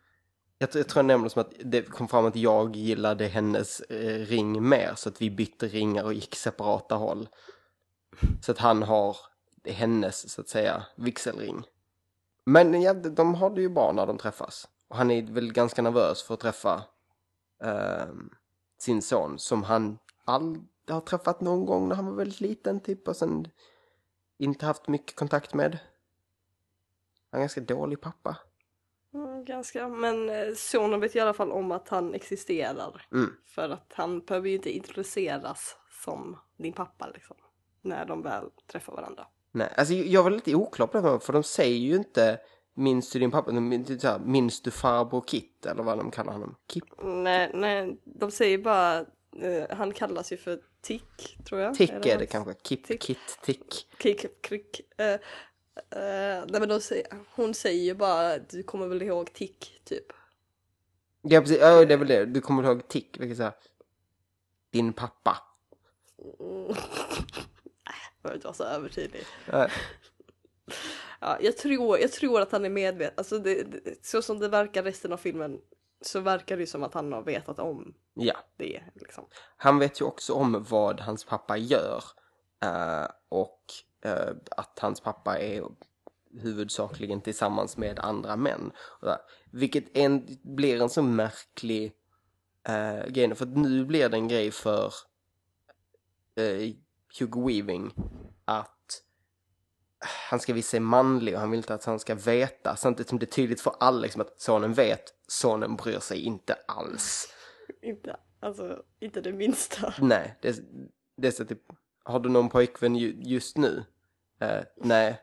jag, tror- jag tror jag nämnde som att det kom fram att jag gillade hennes eh, ring mer så att vi bytte ringar och gick separata håll. Så att han har hennes, så att säga, vigselring. Men ja, de har det ju bra när de träffas. Och han är väl ganska nervös för att träffa eh, sin son som han aldrig har träffat någon gång när han var väldigt liten typ och sen inte haft mycket kontakt med. Han är ganska dålig pappa. Mm, ganska, men eh, sonen vet i alla fall om att han existerar. Mm. För att han behöver ju inte introduceras som din pappa liksom. När de väl träffar varandra. Nej, alltså jag var lite oklar på det här, för de säger ju inte minns du din pappa, minns du farbror Kit eller vad de kallar honom? Kip? Nej, nej, de säger bara, eh, han kallas ju för Tick tror jag. Tick är det hans- kanske, Kip, Tick. Kit, Tick. Kick, krick. Eh, eh, nej men säger, hon säger ju bara, du kommer väl ihåg Tick typ. Ja precis, ja, det är väl det, du kommer ihåg Tick, vilket säga din pappa. (laughs) Mm. Jag behöver inte vara så övertydlig. Nej. Ja, jag, tror, jag tror att han är medveten, alltså det, det, så som det verkar resten av filmen så verkar det ju som att han har vetat om Ja, det. Liksom. han vet ju också om vad hans pappa gör. eh, och eh, att hans pappa är huvudsakligen tillsammans med andra män. Vilket en, blir en så märklig uh, grej. För nu blir det en grej för eh, Hugo Weaving att han ska visa sig manlig och han vill inte att han ska veta. Samtidigt som det är tydligt för alla liksom, att sonen vet, sonen bryr sig inte alls. Inte, alltså, inte det minsta. Nej, det, det är så typ, har du någon pojkvän ju, just nu? Eh, nej.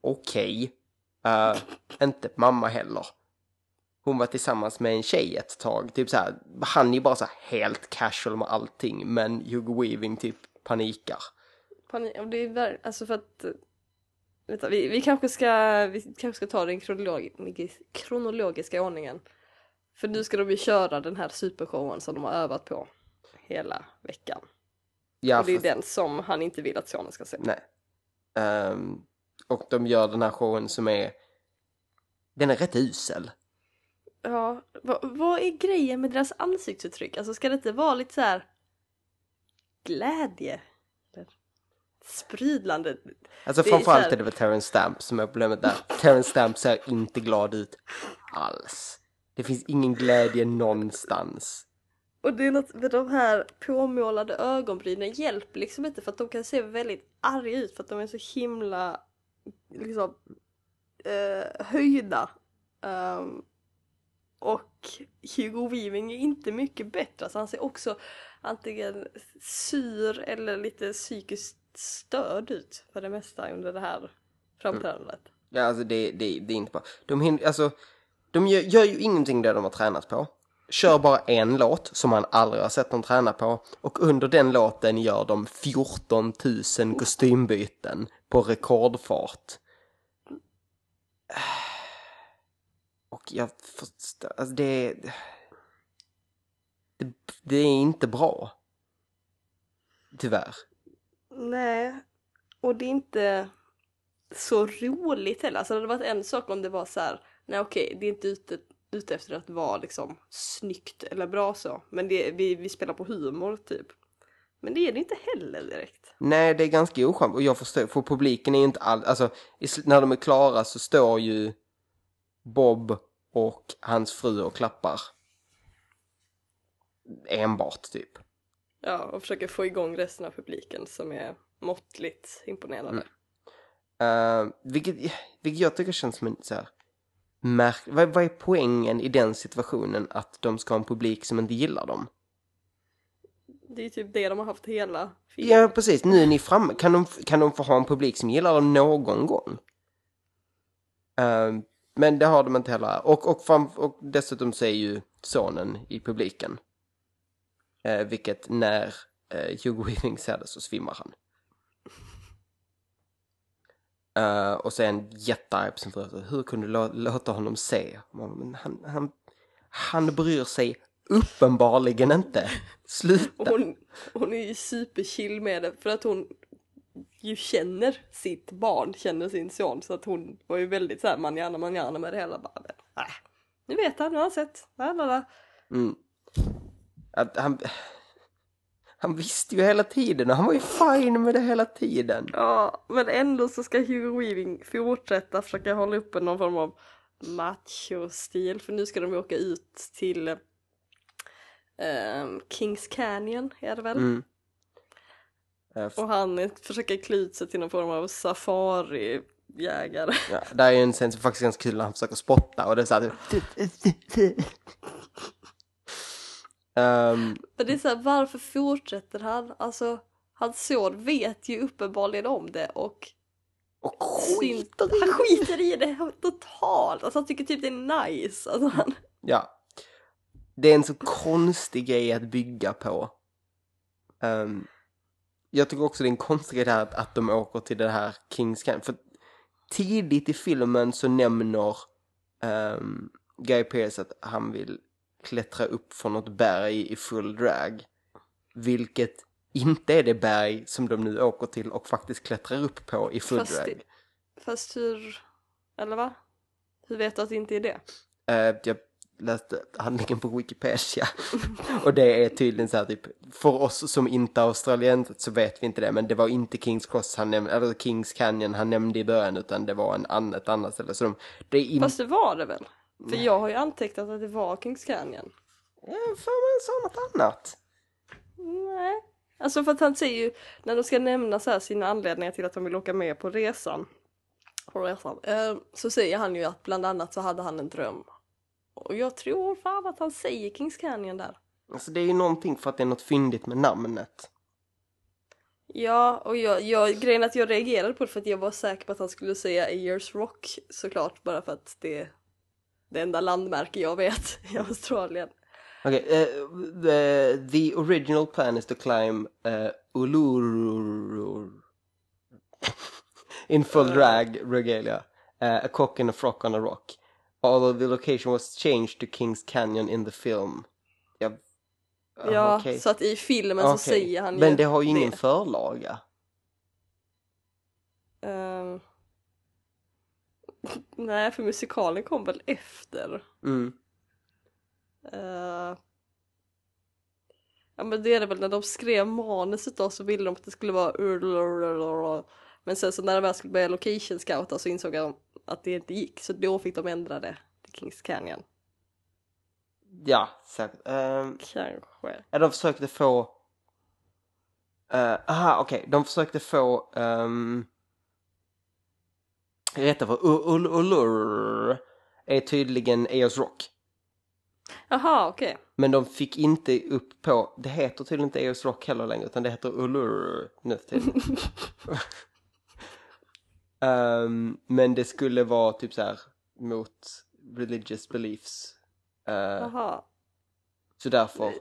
Okej. Eh, inte mamma heller. Hon var tillsammans med en tjej ett tag. Typ så här, han är bara så helt casual med allting, men Hugo Weaving typ panikar. Panik, och det är alltså för att eh, vänta, vi, vi, kanske ska, vi kanske ska ta den kronologi- kronologiska ordningen. För nu ska de ju köra den här supershowen som de har övat på hela veckan. Ja, och det är fast- den som han inte vill att sonen ska se. Nej. Ehm, Och de gör den här showen som är, den är rätt usel. Ja, vad, vad är grejen med deras ansiktsuttryck? Alltså ska det inte vara lite så här glädje? Sprudlande? Alltså Det är framförallt så här- är det väl Terrence Stamp som är problemet där. Terrence Stamp ser inte glad ut alls. Det finns ingen glädje någonstans. Och det är något med de här påmålade ögonbrynen hjälper liksom inte för att de kan se väldigt arga ut för att de är så himla liksom eh, höjda. Ehm, och Hugo Weaving är inte mycket bättre. Alltså han ser också antingen sur eller lite psykiskt störd ut för det mesta under det här framträdandet. Mm. Ja, alltså det, det, det är inte bra. De, hin- alltså, de gör, gör ju ingenting där de har tränat på. Kör bara en låt som man aldrig har sett dem träna på. Och under den låten gör de 14 000 kostymbyten på rekordfart. (sighs) Och jag förstår, alltså det, det... Det är inte bra. Tyvärr. Nej, och det är inte så roligt heller. Alltså det hade varit en sak om det var så här, nej okej, det är inte ute, ute efter att vara liksom snyggt eller bra så. Men det, vi, vi spelar på humor typ. Men det är det inte heller direkt. Nej, det är ganska oskönt och jag förstår, för publiken är ju inte all, alltså när de är klara så står ju Bob och hans fru och klappar. Enbart typ. Ja, och försöker få igång resten av publiken som är måttligt imponerade. Uh, vilket, vilket jag tycker känns som en så här märk... Vad, vad är poängen i den situationen att de ska ha en publik som inte gillar dem? Det är typ det de har haft hela filmen. Ja, precis. Nu är ni framme. Kan de, kan de få ha en publik som gillar dem någon gång? Eh, men det har de inte heller. Och, och, fram, och dessutom så är ju sonen i publiken. Eh, vilket när eh, Hugo Weaving ser det så svimmar han. Eh, och så är han jättearg på sin fru. Hur kunde du lå- låta honom se? Men han, han, han bryr sig uppenbarligen inte. Sluta. Hon, hon är ju superchill med det för att hon ju känner sitt barn, känner sin son så att hon var ju väldigt såhär manjana manjana med det hela. Bara, äh, nu vet han, nu har han sett. Mm. Att han, han visste ju hela tiden och han var ju fine med det hela tiden. Ja, men ändå så ska Hugo Weaving fortsätta försöka hålla uppe någon form av macho-stil för nu ska de ju åka ut till ehm, Kings Canyon är det väl? Mm. Eh, Och han försöker klä ut sig till någon form av safari-jägare. Ja, där är ju en scen som faktiskt är ganska kul när han försöker spotta och det är så här... (laughs) Ehm, Men det är såhär, varför fortsätter han? Alltså, hans son vet ju uppenbarligen om det och och sin, skiter i han det. skiter i det totalt. Alltså han tycker typ det är nice. Alltså, han, Ja. Det är en så konstig grej att bygga på. Ehm, jag tycker också det är en konstig grej där att, att de åker till det här Kings Canyon. För tidigt i filmen så nämner um, Guy Pearce att han vill klättra upp från något berg i full drag. Vilket inte är det berg som de nu åker till och faktiskt klättrar upp på i full fast, drag. fast hur, eller va? Hur vet du att det inte är det? Eh, jag läste handlingen på Wikipedia (laughs) och det är tydligen så här typ för oss som inte är australienser så vet vi inte det men det var inte Kings Cross han nämnde, eller Kings Canyon han nämnde i början utan det var en annan, ett annat ställe så de, det är Fast det var det väl? För jag har ju antecknat att det var Kings Canyon. ja, för man sa något annat. Nej. Alltså för att han säger ju, när de ska nämna så här sina anledningar till att de vill åka med på resan. På resan eh, så säger han ju att bland annat så hade han en dröm. Och jag tror fan att han säger Kings Canyon där. Alltså det är ju någonting för att det är något fyndigt med namnet. Ja, och jag, jag, grejen att jag reagerade på det för att jag var säker på att han skulle säga Ayers Rock såklart bara för att det det enda landmärke jag vet i Australien. Okej, eh, the, the original plan is to climb uh, Uluru in full drag regalia, uh, a cock and a frock on a rock. Although the location was changed to Kings Canyon in the film. Ja, uh, Ja, okej. så att i filmen Okej. så säger han ju Men det har ju ingen förlaga. Ehm, (laughs) Nej, för musikalen kom väl efter. Mm. Eh, ja men det är det väl när de skrev manuset då så ville de att det skulle vara. Men sen så när de väl skulle börja location scouta så insåg de att det inte gick så då fick de ändra det till Kings Canyon. Ja, säkert. Ehm, Kanske. ja, de försökte få... Uh, aha, okej. De försökte få... Um, rätta för Ul- Ul- Ulur är tydligen Eos Rock. Jaha okej. Men de fick inte upp på, det heter tydligen inte Eos Rock heller längre utan det heter Ulur nu för tiden. (laughs) Ehm, men det skulle vara typ så här mot religious beliefs. Eh, Jaha. så därför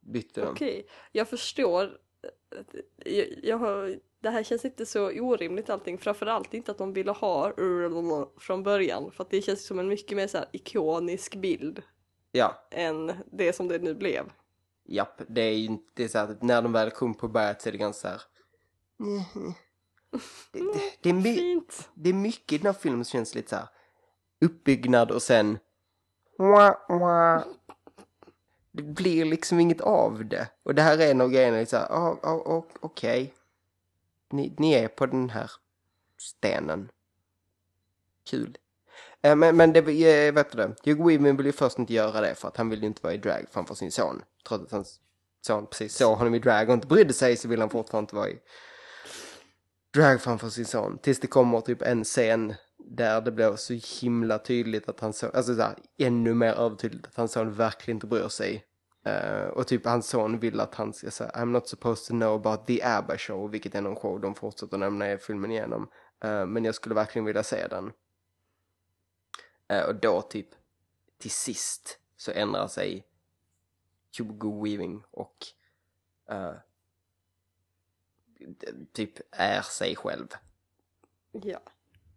bytte de. Okej, jag förstår. Jag, jag har, det här känns inte så orimligt allting. Framförallt inte att de ville ha från början. För att det känns som en mycket mer så här ikonisk bild Ja, än det som det nu blev. japp. Det är ju inte så att när de väl kom på berget så är det ganska så här. Mhm. Det, det, det, är my, Fint! det är mycket i den här filmen som känns lite så här uppbyggnad och sen det blir liksom inget av det. Och det här är en av grejerna, liksom, så här, ah, ah, ah, okej. Ni, ni är på den här stenen. Kul. Eh, men, men det, eh, vet du det, Hugh Weaving vill ju först inte göra det för att han vill ju inte vara i drag framför sin son. Trots att hans son precis såg honom i drag och inte brydde sig så vill han fortfarande inte vara i drag framför sin son. Tills det kommer typ en scen där det blir så himla tydligt att han såg, alltså så här, ännu mer övertydligt att hans son verkligen inte bryr sig. Uh, och typ hans son vill att han ska säga I'm not supposed to know about the ABBA show, vilket är någon show de fortsätter nämna i filmen igenom. Uh, men jag skulle verkligen vilja se den. Uh, och då typ till sist så ändrar sig Hugo Weaving och typ är sig själv. Ja.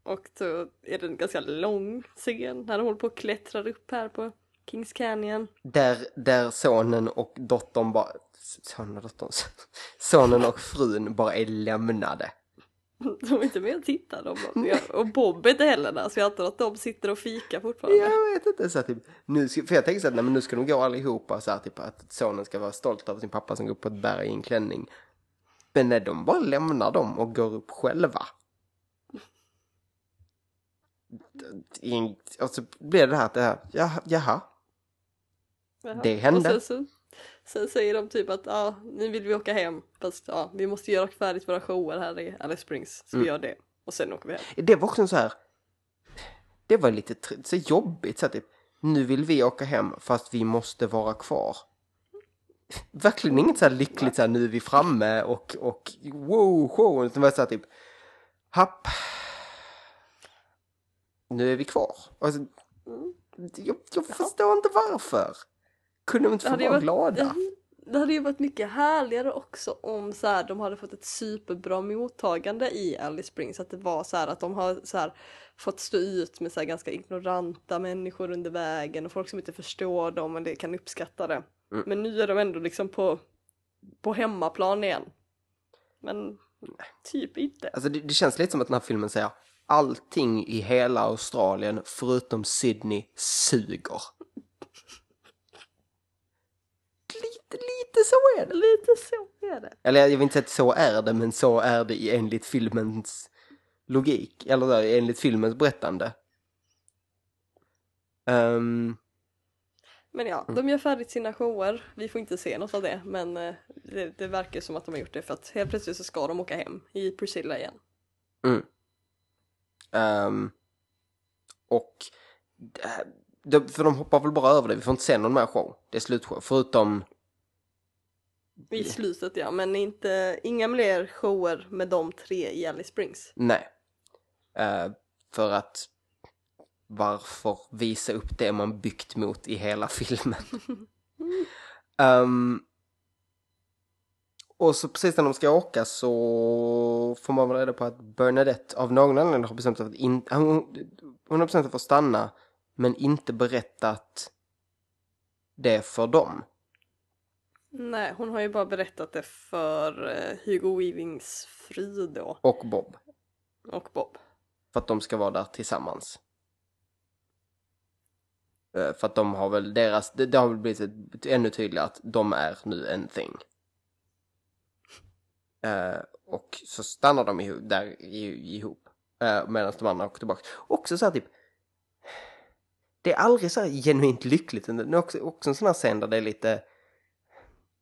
Och då är det en ganska lång scen när de håller på och klättrar upp här på Kings Canyon. Där, där sonen och dottern bara, sonen och dottern, (laughs) sonen och frun bara är lämnade. (laughs) De är inte med och tittar. De och Bob är inte heller där så jag antar att de sitter och fikar fortfarande. Jag vet inte, så här, typ, nu ska, för jag tänker så här, nej, men nu ska de gå allihopa så här, typ att sonen ska vara stolt över sin pappa som går upp på ett berg i en klänning. Men när de bara lämnar dem och går upp själva. (laughs) In- Och så blir det här att det här, jaha, jaha. Jaha. Det hände. Och sen, så, sen säger de typ att ja, nu vill vi åka hem fast ja, vi måste göra färdigt våra shower här i Alice Springs. Så Mm. vi gör det. Och sen åker vi hem. Det var också så här, det var lite så jobbigt så här, typ, nu vill vi åka hem fast vi måste vara kvar. Verkligen inget så här lyckligt så här, nu är vi framme och, och wow, show, utan var så här typ, happ, nu är vi kvar. Alltså, jag, jag förstår inte varför. Kunde de inte Det få vara varit, glada? det hade ju varit mycket härligare också om så här, de hade fått ett superbra mottagande i Alice Springs. Att det var så här att de har så här, fått stå ut med så ganska ignoranta människor under vägen och folk som inte förstår dem och det kan uppskatta det. Mm. Men nu är de ändå liksom på, på hemmaplan igen. Men typ inte. Alltså det, det känns lite som att den här filmen säger allting i hela Australien förutom Sydney suger. Lite, lite så är det. Lite så är det. Eller jag vill inte säga att så är det, men så är det i- enligt filmens logik. Eller där, enligt filmens berättande. Ehm, Men ja, de gör färdigt sina shower. Vi får inte se något av det men eh, det, det verkar som att de har gjort det för att helt plötsligt så ska de åka hem i Priscilla igen. ehm, och eh, de, för de hoppar väl bara över det, vi får inte se någon mer show. Det är slutshow, förutom I slutet ja, men inte, inga mer shower med de tre i Alice Springs. Nej. Eh, för att varför visa upp det man byggt mot i hela (laughs) filmen? Ehm, och så precis när de ska åka så får man reda på att Bernadette av någon anledning har bestämt sig för att in, hon, hon har bestämt sig för att stanna men inte berättat det för dem. Nej, hon har ju bara berättat det för eh, Hugo Weavings fru då Och Bob. och Bob. För att de ska vara där tillsammans. Eh, För att de har väl deras, det, har väl blivit ännu tydligare att de är nu en thing. Eh, och så stannar de ihop, där ihop. Medan de andra åker tillbaka. Också så här typ. Det är aldrig så genuint lyckligt. Det är också, också en sån här scen där det är lite.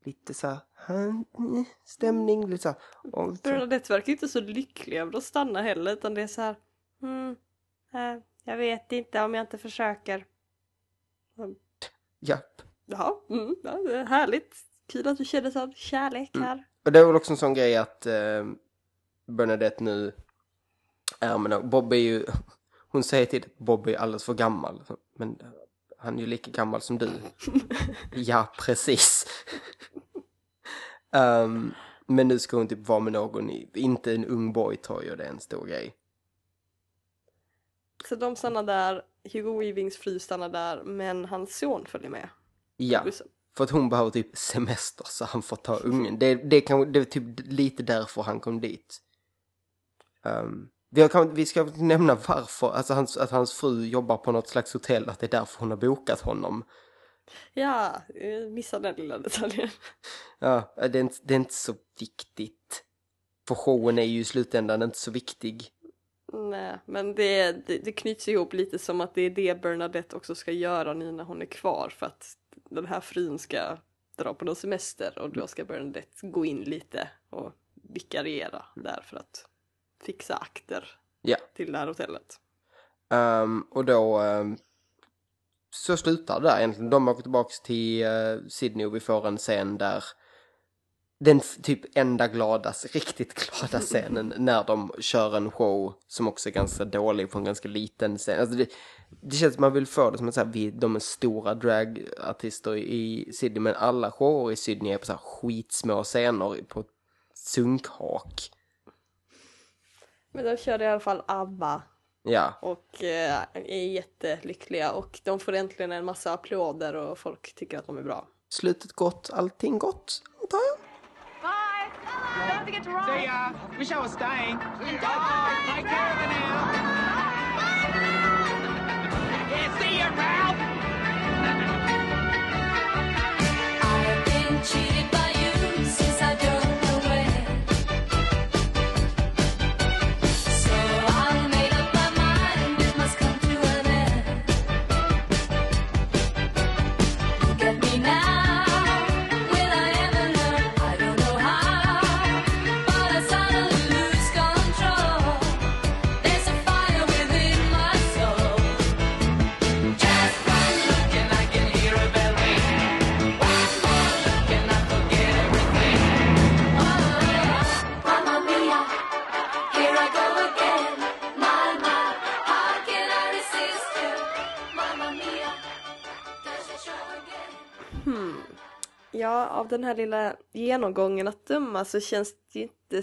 Lite så här. "Hmm, Stämning, lite så här. Och, Bernadette verkar inte så lycklig över att stanna heller utan det är så här. Mm, eh, jag vet inte om jag inte försöker. japp. Ja, mm, ja härligt. Kul att du känner sån kärlek här. Och det är väl också en sån grej att eh, Bernadette nu är med någon. Bob är ju, hon säger till att Bob är alldeles för gammal. Men han är ju lika gammal som du. (laughs) ja, precis. Ehm, men nu ska hon typ vara med någon, inte en ung boy tror jag det är en stor grej. Så de stannar där, Hugo Weavings fru stannar där men hans son följer med. Ja, för att hon behöver typ semester så han får ta ungen. Det, det, kan, det är typ lite därför han kom dit. Um, vi, kan, vi ska nämna varför, alltså hans, att hans fru jobbar på något slags hotell, att det är därför hon har bokat honom. Ja, eh, missade den lilla detaljen. Ja, det är inte, det är inte så viktigt. För showen är ju i slutändan inte så viktig. Nej, men det, det, det knyts ihop lite som att det är det Bernadette också ska göra nu när hon är kvar för att den här frun ska dra på någon semester och då ska Bernadette gå in lite och vikariera där för att fixa akter Ja. till det här hotellet. Ehm, och då ehm, så slutar det där egentligen. De åker tillbaks till eh, Sydney och vi får en scen där den typ enda glada, riktigt glada scenen när de kör en show som också är ganska dålig på en ganska liten scen. Alltså det, det känns som man vill få det som att så här, vi, de är stora dragartister i Sydney men alla shower i Sydney är på så här skitsmå scener på ett sunkhak. Men de körde i alla fall ABBA Ja, och eh, är jättelyckliga och de får äntligen en massa applåder och folk tycker att de är bra. slutet gott, allting gott, antar jag. Bye. Don't forget to ride. See ya. Wish I was staying. Take care of it now. Yeah, see ya, Ralph. I've been cheated by av den här lilla genomgången att döma så känns det inte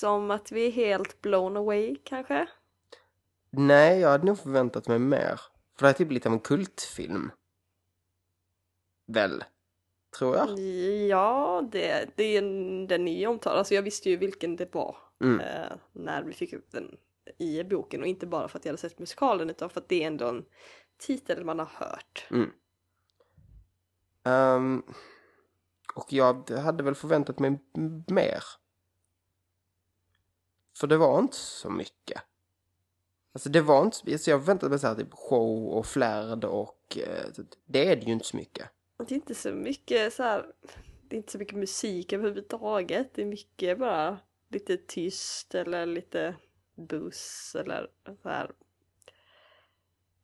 som att vi är helt blown away kanske. Nej, jag hade nog förväntat mig mer. För det här är typ lite av en kultfilm. Väl? Tror jag. Ja, det, det är en, den är omtalad. Alltså jag visste ju vilken det var Mm. eh, när vi fick upp den i boken och inte bara för att jag hade sett musikalen utan för att det är ändå en titel man har hört. Ehm, och jag hade väl förväntat mig mer. För det var inte så mycket. Alltså det var inte, så... jag väntade mig så här typ show och flärd och eh, det är det ju inte så mycket. Det är inte så mycket så här, det är inte så mycket musik överhuvudtaget. Det är mycket bara lite tyst eller lite buss eller så här.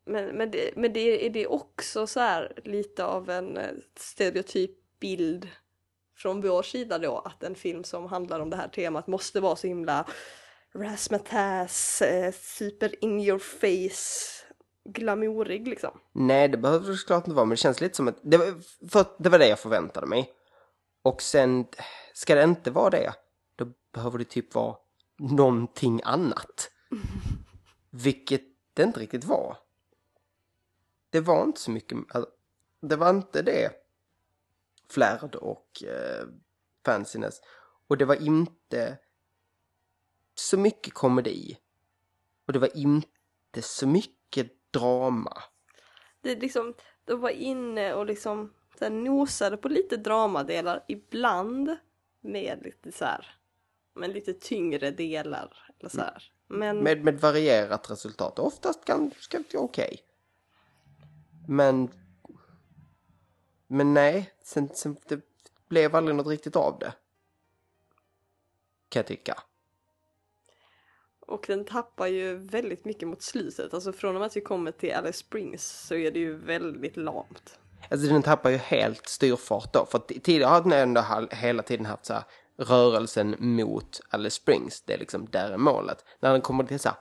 Men, men, det, men det, är det också så här lite av en stereotyp bild från vår sida då att en film som handlar om det här temat måste vara så himla razzmatazz, eh, super in your face, glamourig liksom. Nej, det behöver det såklart inte vara, men det känns lite som att, det var, för det var det jag förväntade mig. Och sen, ska det inte vara det, då behöver det typ vara någonting annat. (laughs) Vilket det inte riktigt var. Det var inte så mycket, alltså, det var inte det. Flärd och eh, fanciness. Och det var inte så mycket komedi. Och det var inte så mycket drama. det liksom, de var inne och liksom så här, nosade på lite dramadelar ibland med lite så här, men lite tyngre delar. Eller så här. Men Med, med varierat resultat. Oftast ganska okej. Men... Men nej, sen, sen, det blev aldrig något riktigt av det. Kan jag tycka. Och den tappar ju väldigt mycket mot slutet. Alltså från och med att vi kommer till Alice Springs så är det ju väldigt lamt. Alltså den tappar ju helt styrfart då. För tidigare har den ändå hela tiden haft så här rörelsen mot Alice Springs. Det är liksom där är målet. När den kommer till så här,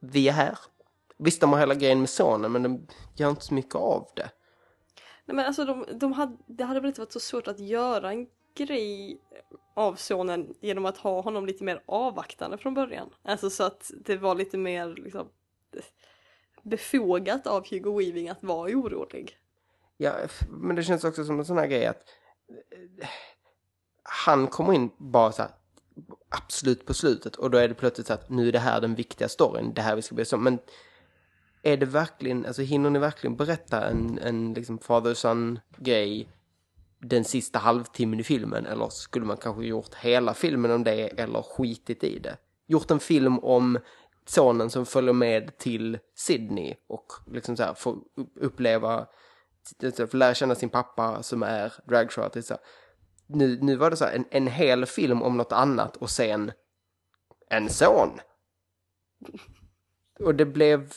vi är här. Visst, de har hela grejen med sonen, men de gör inte så mycket av det. Nej men alltså de, de hade, det hade väl inte varit så svårt att göra en grej av sonen genom att ha honom lite mer avvaktande från början. Alltså så att det var lite mer liksom befogat av Hugo Weaving att vara orolig. Ja, men det känns också som en sån här grej att han kommer in bara så här absolut på slutet och då är det plötsligt så att nu är det här den viktiga storyn, det här vi ska bli som. Men är det verkligen, alltså hinner ni verkligen berätta en, en liksom father son grej den sista halvtimmen i filmen eller skulle man kanske gjort hela filmen om det eller skitit i det? Gjort en film om sonen som följer med till Sydney och liksom så här får uppleva alltså får lära känna sin pappa som är dragshowartist. Nu, nu var det så här, en, en hel film om något annat och sen en son. Och det blev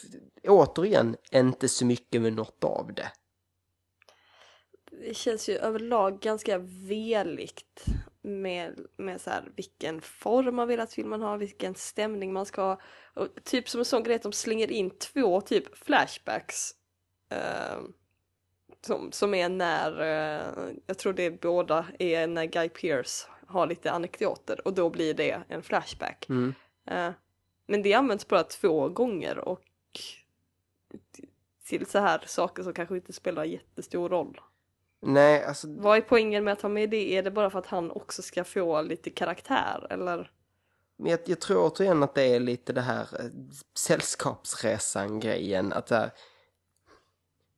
återigen inte så mycket med något av det. Det känns ju överlag ganska veligt med, med så här, vilken form man vill att filmen har, vilken stämning man ska ha. Och typ som en sån grej att de slänger in två typ flashbacks. eh, som, som är när, eh, jag tror det är båda är när Guy Pearce har lite anekdoter och då blir det en flashback. Eh, men det används bara två gånger och till så här saker som kanske inte spelar jättestor roll. Nej, alltså Vad är poängen med att ha med det? Är det bara för att han också ska få lite karaktär eller? Men jag, jag tror återigen att det är lite det här eh, sällskapsresan-grejen. Att här,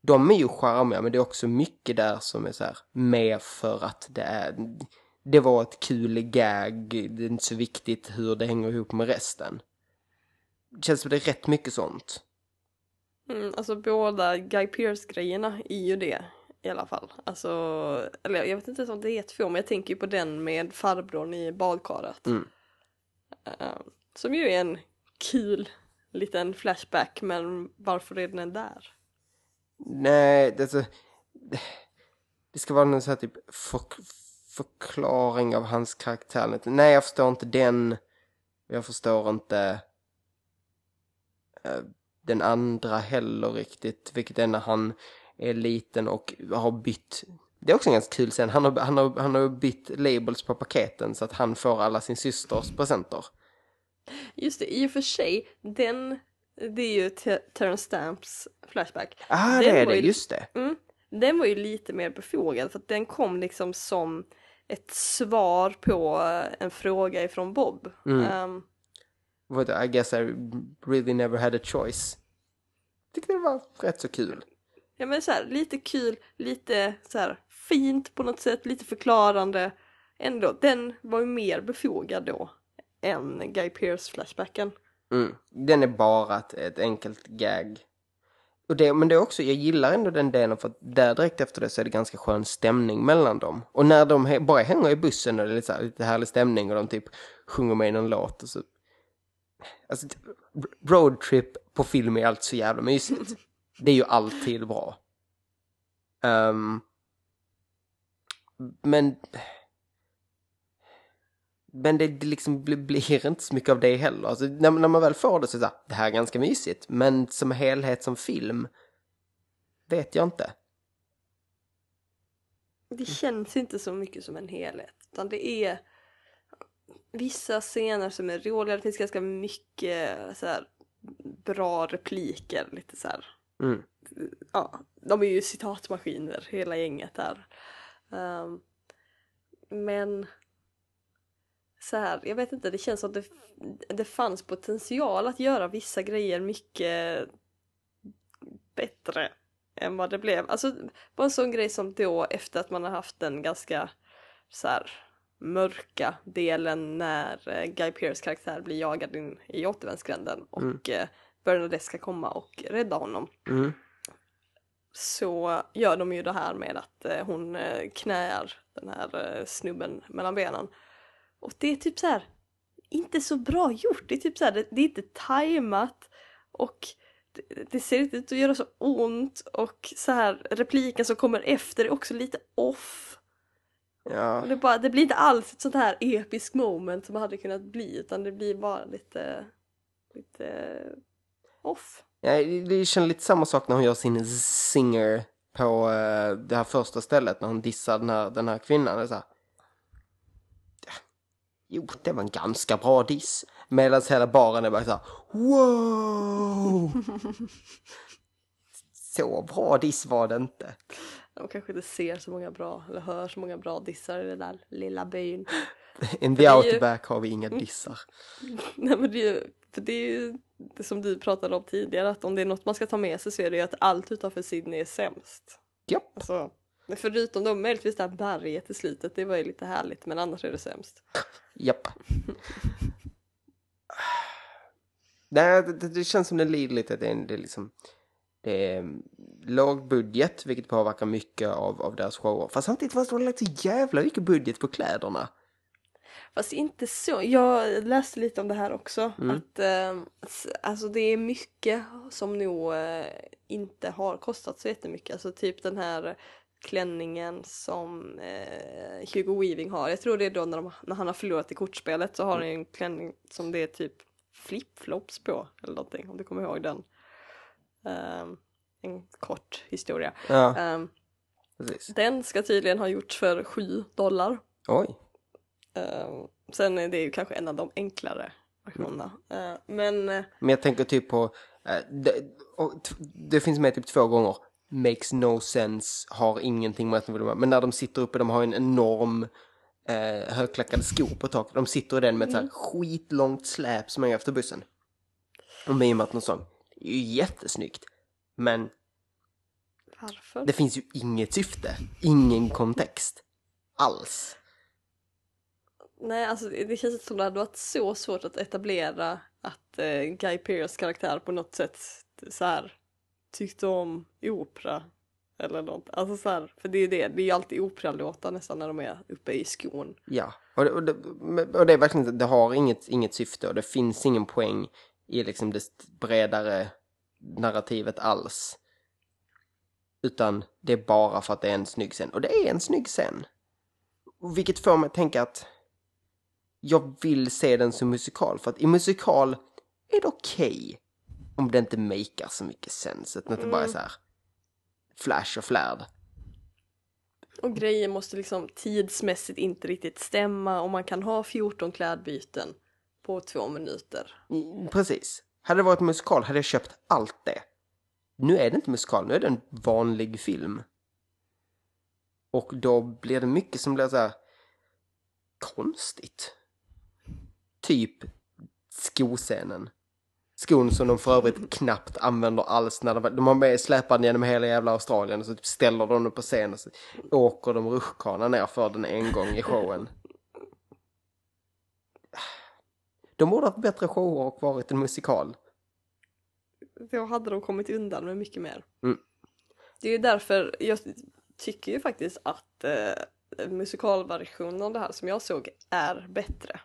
de är ju charmiga men det är också mycket där som är så här med för att det är det var ett kul gag, det är inte så viktigt hur det hänger ihop med resten. Det känns som det är rätt mycket sånt. Mm, alltså båda Guy Pearce-grejerna är ju det i alla fall. Alltså, eller jag vet inte ens om det är två men jag tänker ju på den med farbrorn i badkaret. Mm. Eh, som ju är en kul liten flashback men varför är den där? Nej, det, är så, det, ska vara någon sån här typ för, förklaring av hans karaktär. Nej, jag förstår inte den. Jag förstår inte eh, den andra heller riktigt. Vilket är när han är liten och har bytt. Det är också en ganska kul scen. Han har, han har, han har bytt labels på paketen så att han får alla sin systers presenter. Just det, i och för sig, den, det är ju Ter- Terrence Stamps flashback. Ah, Den det är det, ju- just det. Mm, den var ju lite mer befogad för att den kom liksom som ett svar på eh, en fråga ifrån Bob. Mm. Ehm, What, I guess I really never had a choice. Tyckte det var rätt så kul. ja men så här, lite kul, lite så här fint på något sätt, lite förklarande. Ändå, den var ju mer befogad då än Guy Pearce flashbacken. Mm. Den är bara ett, ett enkelt gag. Och det, men det är också, jag gillar ändå den delen för att där direkt efter det så är det ganska skön stämning mellan dem. Och när de he- bara hänger i bussen och det är lite, så här, lite härlig stämning och de typ sjunger med i någon låt och så. Alltså, typ, roadtrip på film är alltid så jävla mysigt. Det är ju alltid bra. Um, men men det, det liksom blir, blir inte så mycket av det heller. Alltså, när, när man väl får det så är det så här, det här är ganska mysigt. Men som helhet som film vet jag inte. Det känns inte så mycket som en helhet. Utan det är vissa scener som är roliga. Det finns ganska mycket så här, bra repliker. Lite så här. Mm. Ja, de är ju citatmaskiner hela gänget där. Ehm, men så här, jag vet inte, det känns som att det, det fanns potential att göra vissa grejer mycket bättre än vad det blev. Alltså bara en sån grej som då efter att man har haft den ganska så här mörka delen när eh, Guy Pearce karaktär blir jagad in i återvändsgränden och Mm. eh, Bernadette ska komma och rädda honom. Mm. Så gör de ju det här med att eh, hon knäar den här snubben mellan benen. Och det är typ så här inte så bra gjort. Det är typ så här, det, det är inte tajmat och det, det ser inte ut att göra så ont och så här repliken som kommer efter är också lite off. Ja. Och det, bara, det blir inte alls ett sånt här episkt moment som det hade kunnat bli utan det blir bara lite, lite off. Ja, det känns lite samma sak när hon gör sin singer på eh, det här första stället när hon dissar den här, den här kvinnan. Det är så här, jo, det var en ganska bra diss. Medan hela baren är bara så här, wow! (laughs) så bra diss var det inte. De kanske inte ser så många bra eller hör så många bra dissar i den där lilla byn. (laughs) In the är ju- outback har vi inga dissar. (laughs) Nej men det är ju, för det är ju det som du pratade om tidigare att om det är något man ska ta med sig så är det ju att allt utanför Sydney är sämst. Japp. Alltså, förutom då möjligtvis det här berget i slutet, det var ju lite härligt men annars är det sämst. (laughs) Japp. Nej, det, det, känns som det lider lite. Det är, det är liksom... Det mm, låg budget, vilket påverkar mycket av, av deras shower. Fast samtidigt fast de har lagt så jävla mycket budget på kläderna. Fast inte så, jag läste lite om det här också. Att eh, alltså det är mycket som nog eh, inte har kostat så jättemycket. Alltså typ den här klänningen som eh, Hugo Weaving har. Jag tror det är då när, de, när han har förlorat i kortspelet så har han ju en klänning som det är typ flipflops på eller någonting om du kommer ihåg den. Ehm, en kort historia. Ja, precis. den ska tydligen ha gjorts för 7 dollar. Oj. Ehm, sen är det ju kanske en av de enklare versionerna. Ehm, men eh, Men jag tänker typ på... eh, det, och, det finns med typ två gånger. Makes no sense, har ingenting med att vara- Men när de sitter uppe, de har en enorm eh, högklackade skor på taket. De sitter i den med ett så här skitlångt släp som är efter bussen. Och mimat någon sång. Är ju jättesnyggt. Men varför? det finns ju inget syfte. Ingen kontext. Alls. Nej, alltså det det känns inte som det hade varit så svårt att etablera att eh, Guy Pearce karaktär på något sätt så här tyckte om opera eller något. Alltså så här, för det är ju det, det är ju alltid operalåtar nästan när de är uppe i skon. Ja, och det, och det, och det är verkligen, det har inget, inget syfte och det finns ingen poäng i liksom det bredare narrativet alls. Utan det är bara för att det är en snygg scen. Och det är en snygg scen. Vilket får mig att tänka att jag vill se den som musikal. För att i musikal är det okej om det inte makar så mycket sens. Utan att det bara är så här flash och flärd. Och grejer måste liksom tidsmässigt inte riktigt stämma och man kan ha 14 klädbyten på två minuter. Mm, precis. Hade det varit musikal hade jag köpt allt det. Nu är det inte musikal, nu är det en vanlig film. Och då blir det mycket som blir så här konstigt. Typ skoscenen. Skon som de för övrigt knappt använder alls när de, de har med släpad genom hela jävla Australien och så typ ställer de den på scen och så åker de rutschkana ner för den en gång i showen. De borde ha haft bättre shower och varit en musikal. Då hade de kommit undan med mycket mer. Mm. Det är ju därför jag tycker ju faktiskt att eh, musikalversionen av det här som jag såg är bättre.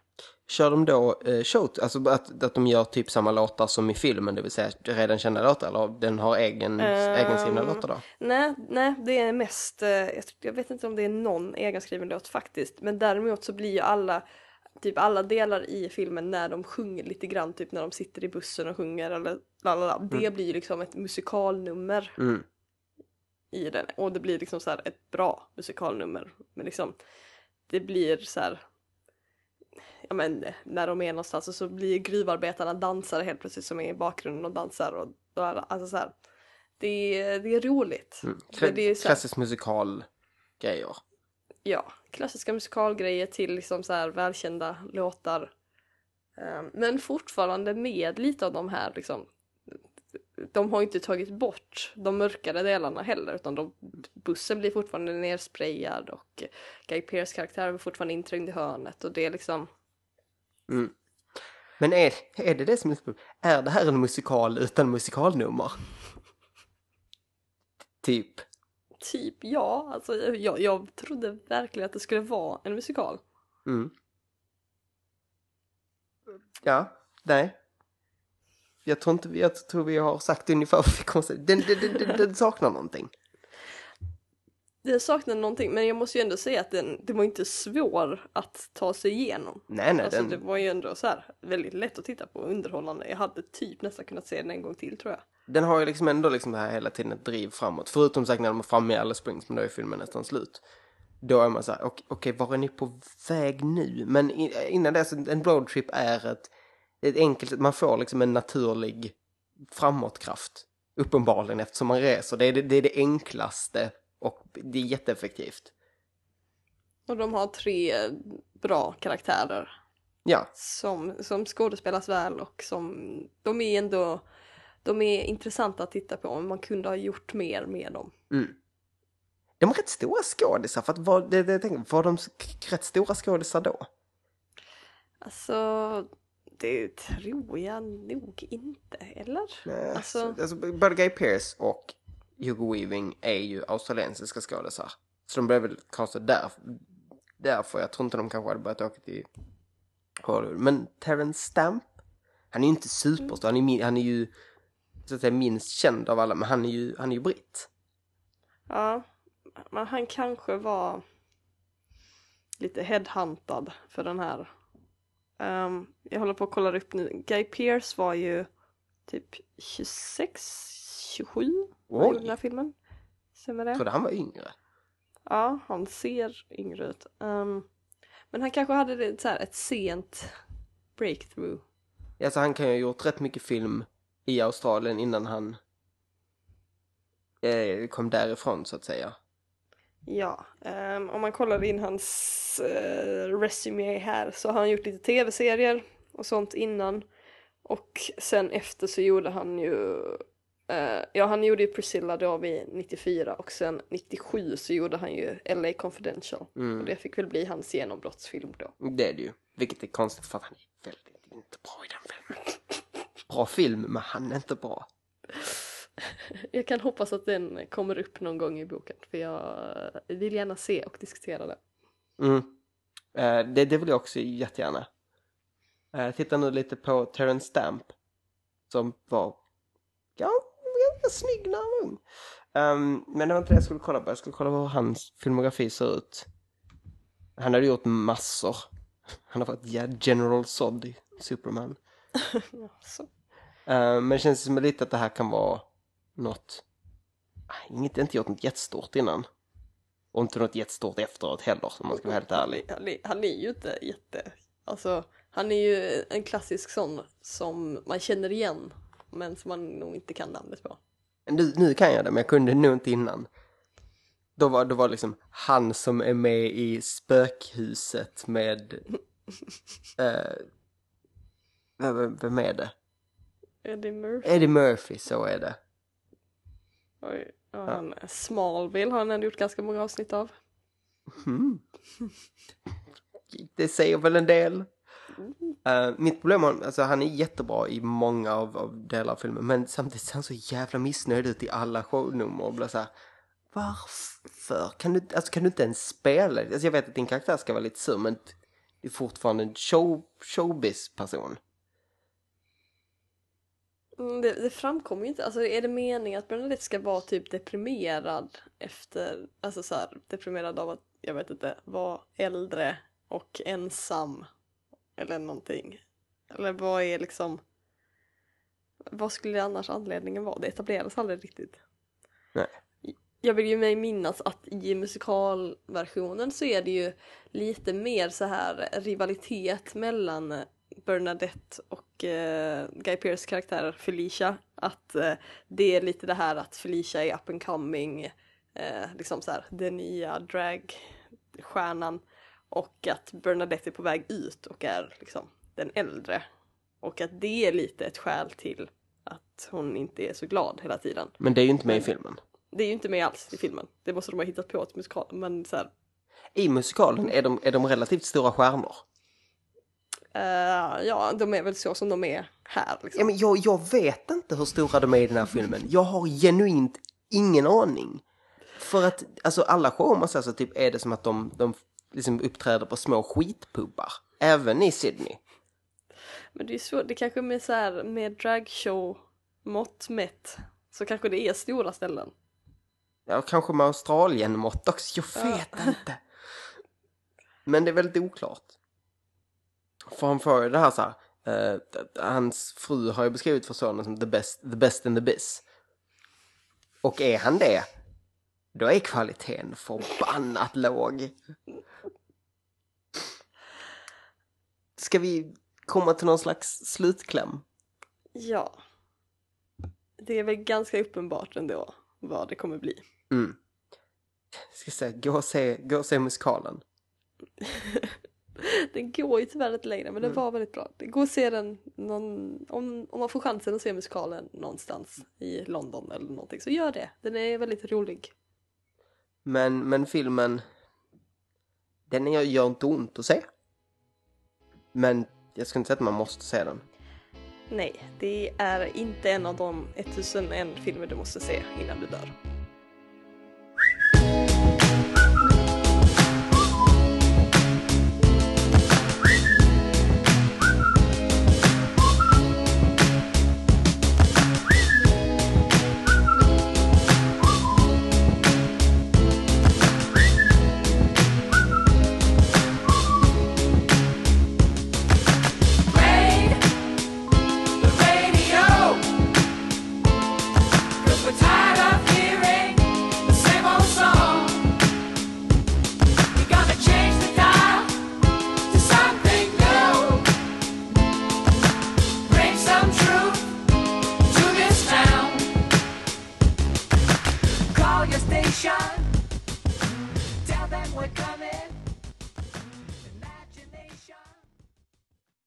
Kör de då eh, show, alltså att, att de gör typ samma låtar som i filmen, det vill säga redan kända låtar, eller den har egen, Ehm, egenskrivna låtar då? Nej, nej, det är mest, eh, jag, jag vet inte om det är någon egenskriven låt faktiskt, men däremot så blir ju alla, typ alla delar i filmen när de sjunger lite grann, typ när de sitter i bussen och sjunger eller lalala, det blir ju liksom ett musikalnummer Mm. i den och det blir liksom så här ett bra musikalnummer, men liksom det blir så här Ja men när de är någonstans och så blir gruvarbetarna dansare helt plötsligt som är i bakgrunden och dansar och alltså så här. Det är, det är roligt. Mm. Det är så här, Klassisk musikal grejer ja, klassiska musikalgrejer till liksom så här välkända låtar. Ehm, men fortfarande med lite av de här liksom de har ju inte tagit bort de mörkare delarna heller utan de, bussen blir fortfarande nersprayad och Guy Pearce karaktär är fortfarande inträngd i hörnet och det är liksom Mm. Men är, är det det som är Är det här en musikal utan musikalnummer? Typ typ ja, alltså jag, jag trodde verkligen att det skulle vara en musikal. Mm. Ja, nej. Jag tror inte, jag tror vi har sagt ungefär vad vi kommer säga. Den, den, den, den, den saknar någonting. Det saknar någonting men jag måste ju ändå säga att den, den var inte svår att ta sig igenom. Nej, nej, Alltså den, det var ju ändå så här väldigt lätt att titta på och underhållande. Jag hade typ nästan kunnat se den en gång till tror jag. den har ju liksom ändå liksom det här hela tiden ett driv framåt. Förutom sagt när de är framme i Alice Springs, men då är filmen nästan slut. Då är man så här, okej, okej, var är ni på väg nu? Men innan dess, en roadtrip är ett, ett enkelt, man får liksom en naturlig framåtkraft. Uppenbarligen eftersom man reser. Det är det, det är det enklaste och det är jätteeffektivt. Och de har tre bra karaktärer Ja, som, som skådespelas väl och som de är ändå de är intressanta att titta på men man kunde ha gjort mer med dem. de är rätt stora skådisar för att var, det, det, jag tänker, var de rätt stora skådisar då? Alltså det tror jag nog inte, eller? Nej, Alltså- alltså, både Guy Pearce och Hugo Weaving är ju australiensiska skådisar. Så de blev väl castade där, därför. Jag tror inte de kanske hade börjat åka till Hollywood. Men Terrence Stamp, han är ju inte superstor. Han är, min- han är ju så att säga minst känd av alla, men han är ju, han är ju britt. Ja, men han kanske var lite headhuntad för den här. Um, jag håller på att kolla upp nu. Guy Pearce var ju typ 26, 27 Oj. gjorde den här filmen. Stämmer Jag trodde han var yngre. Ja, han ser yngre ut. Ehm, men han kanske hade det, så här, ett sent breakthrough. Alltså han kan ju ha gjort rätt mycket film i Australien innan han eh, kom därifrån så att säga. Ja, ehm, om man kollar in hans uh, resumé här så har han gjort lite tv-serier och sånt innan. Och sen efter så gjorde han ju, eh, ja han gjorde ju Priscilla då vid 94 och sen 97 så gjorde han ju LA Confidential. Och det fick väl bli hans genombrottsfilm då. Det är det ju. Vilket är konstigt för att han är väldigt inte bra i den filmen. Bra film, men han är inte bra. (laughs) Jag kan hoppas att den kommer upp någon gång i boken för jag vill gärna se och diskutera den. Mm. Eh, det, det vill jag också jättegärna. Jag tittar nu lite på Terrence Stamp. Som var ganska, ganska snygg när han var ung. Ehm, men det var inte det jag skulle kolla på. Jag skulle kolla på hur hans filmografi ser ut. Han hade gjort massor. Han har varit General Zod i Superman. (laughs) Eh, men det känns som lite att det här kan vara något... Ah, Inget, inte gjort något jättestort innan. Och inte något jättestort efteråt heller, om man ska vara helt ärlig. Han är, han är ju inte jätte... Alltså, han är ju en klassisk sån som man känner igen men som man nog inte kan namnet på. Nu, nu kan jag det, men jag kunde nog inte innan. Då var det var liksom han som är med i spökhuset med... (laughs) eh, vem, är det? Eddie Murphy. Eddie Murphy, så är det. Oj, ja, han, Smallville har han ändå gjort ganska många avsnitt av. Det säger väl en del. Uh, mitt problem är, alltså han är jättebra i många av, av delar av filmen, men samtidigt ser han så jävla missnöjd ut i alla shownummer och blir så här, varför? Kan du, alltså, kan du inte ens spela? Alltså, jag vet att din karaktär ska vara lite sur, men du är fortfarande en show, showbiz-person. Mm, det, det framkommer ju inte. Alltså är det meningen att Bernadette ska vara typ deprimerad efter, alltså så här, deprimerad av att, jag vet inte, vara äldre och ensam eller någonting? Eller vad är liksom, vad skulle annars anledningen vara? Det etableras aldrig riktigt. Nej. Jag vill ju mig minnas att i musikalversionen så är det ju lite mer så här rivalitet mellan Bernadette och eh, Guy Pearce karaktär Felicia. Att eh, det är lite det här att Felicia är up and coming, eh, liksom så här den nya dragstjärnan. Och att Bernadette är på väg ut och är liksom den äldre. Och att det är lite ett skäl till att hon inte är så glad hela tiden. Men det är ju inte med i filmen. Det är ju inte med alls i filmen. Det måste de ha hittat på till musikalen. Men så här, I musikalen är de, är de relativt stora stjärnor. eh, ja, de är väl så som de är här. Liksom. Ja, men jag, jag vet inte hur stora de är i den här filmen. Jag har genuint ingen aning. För att alltså alla showmans alltså typ är det som att de, de liksom uppträder på små skitpubbar. Även i Sydney. Men det är svårt, det kanske med så här med dragshow mått mätt så kanske det är stora ställen. Ja, kanske med Australien-mått också. Jag vet inte. Men det är väldigt oklart. För han får ju det här så här. eh, hans fru har ju beskrivit för sonen som the best, the best in the biz. Och är han det, då är kvaliteten förbannat låg. Ska vi komma till någon slags slutkläm? Ja. Det är väl ganska uppenbart ändå vad det kommer bli. Mm. Ska säga, gå och se, gå och se musikalen. (laughs) Den går ju tyvärr inte längre men den var väldigt bra. Går att se den någon, om, om man får chansen att se musikalen någonstans i London eller någonting så gör det. Den är väldigt rolig. Men, men filmen, den är, gör inte ont att se. Men jag skulle inte säga att man måste se den. Nej, det är inte en av de 1001 filmer du måste se innan du dör.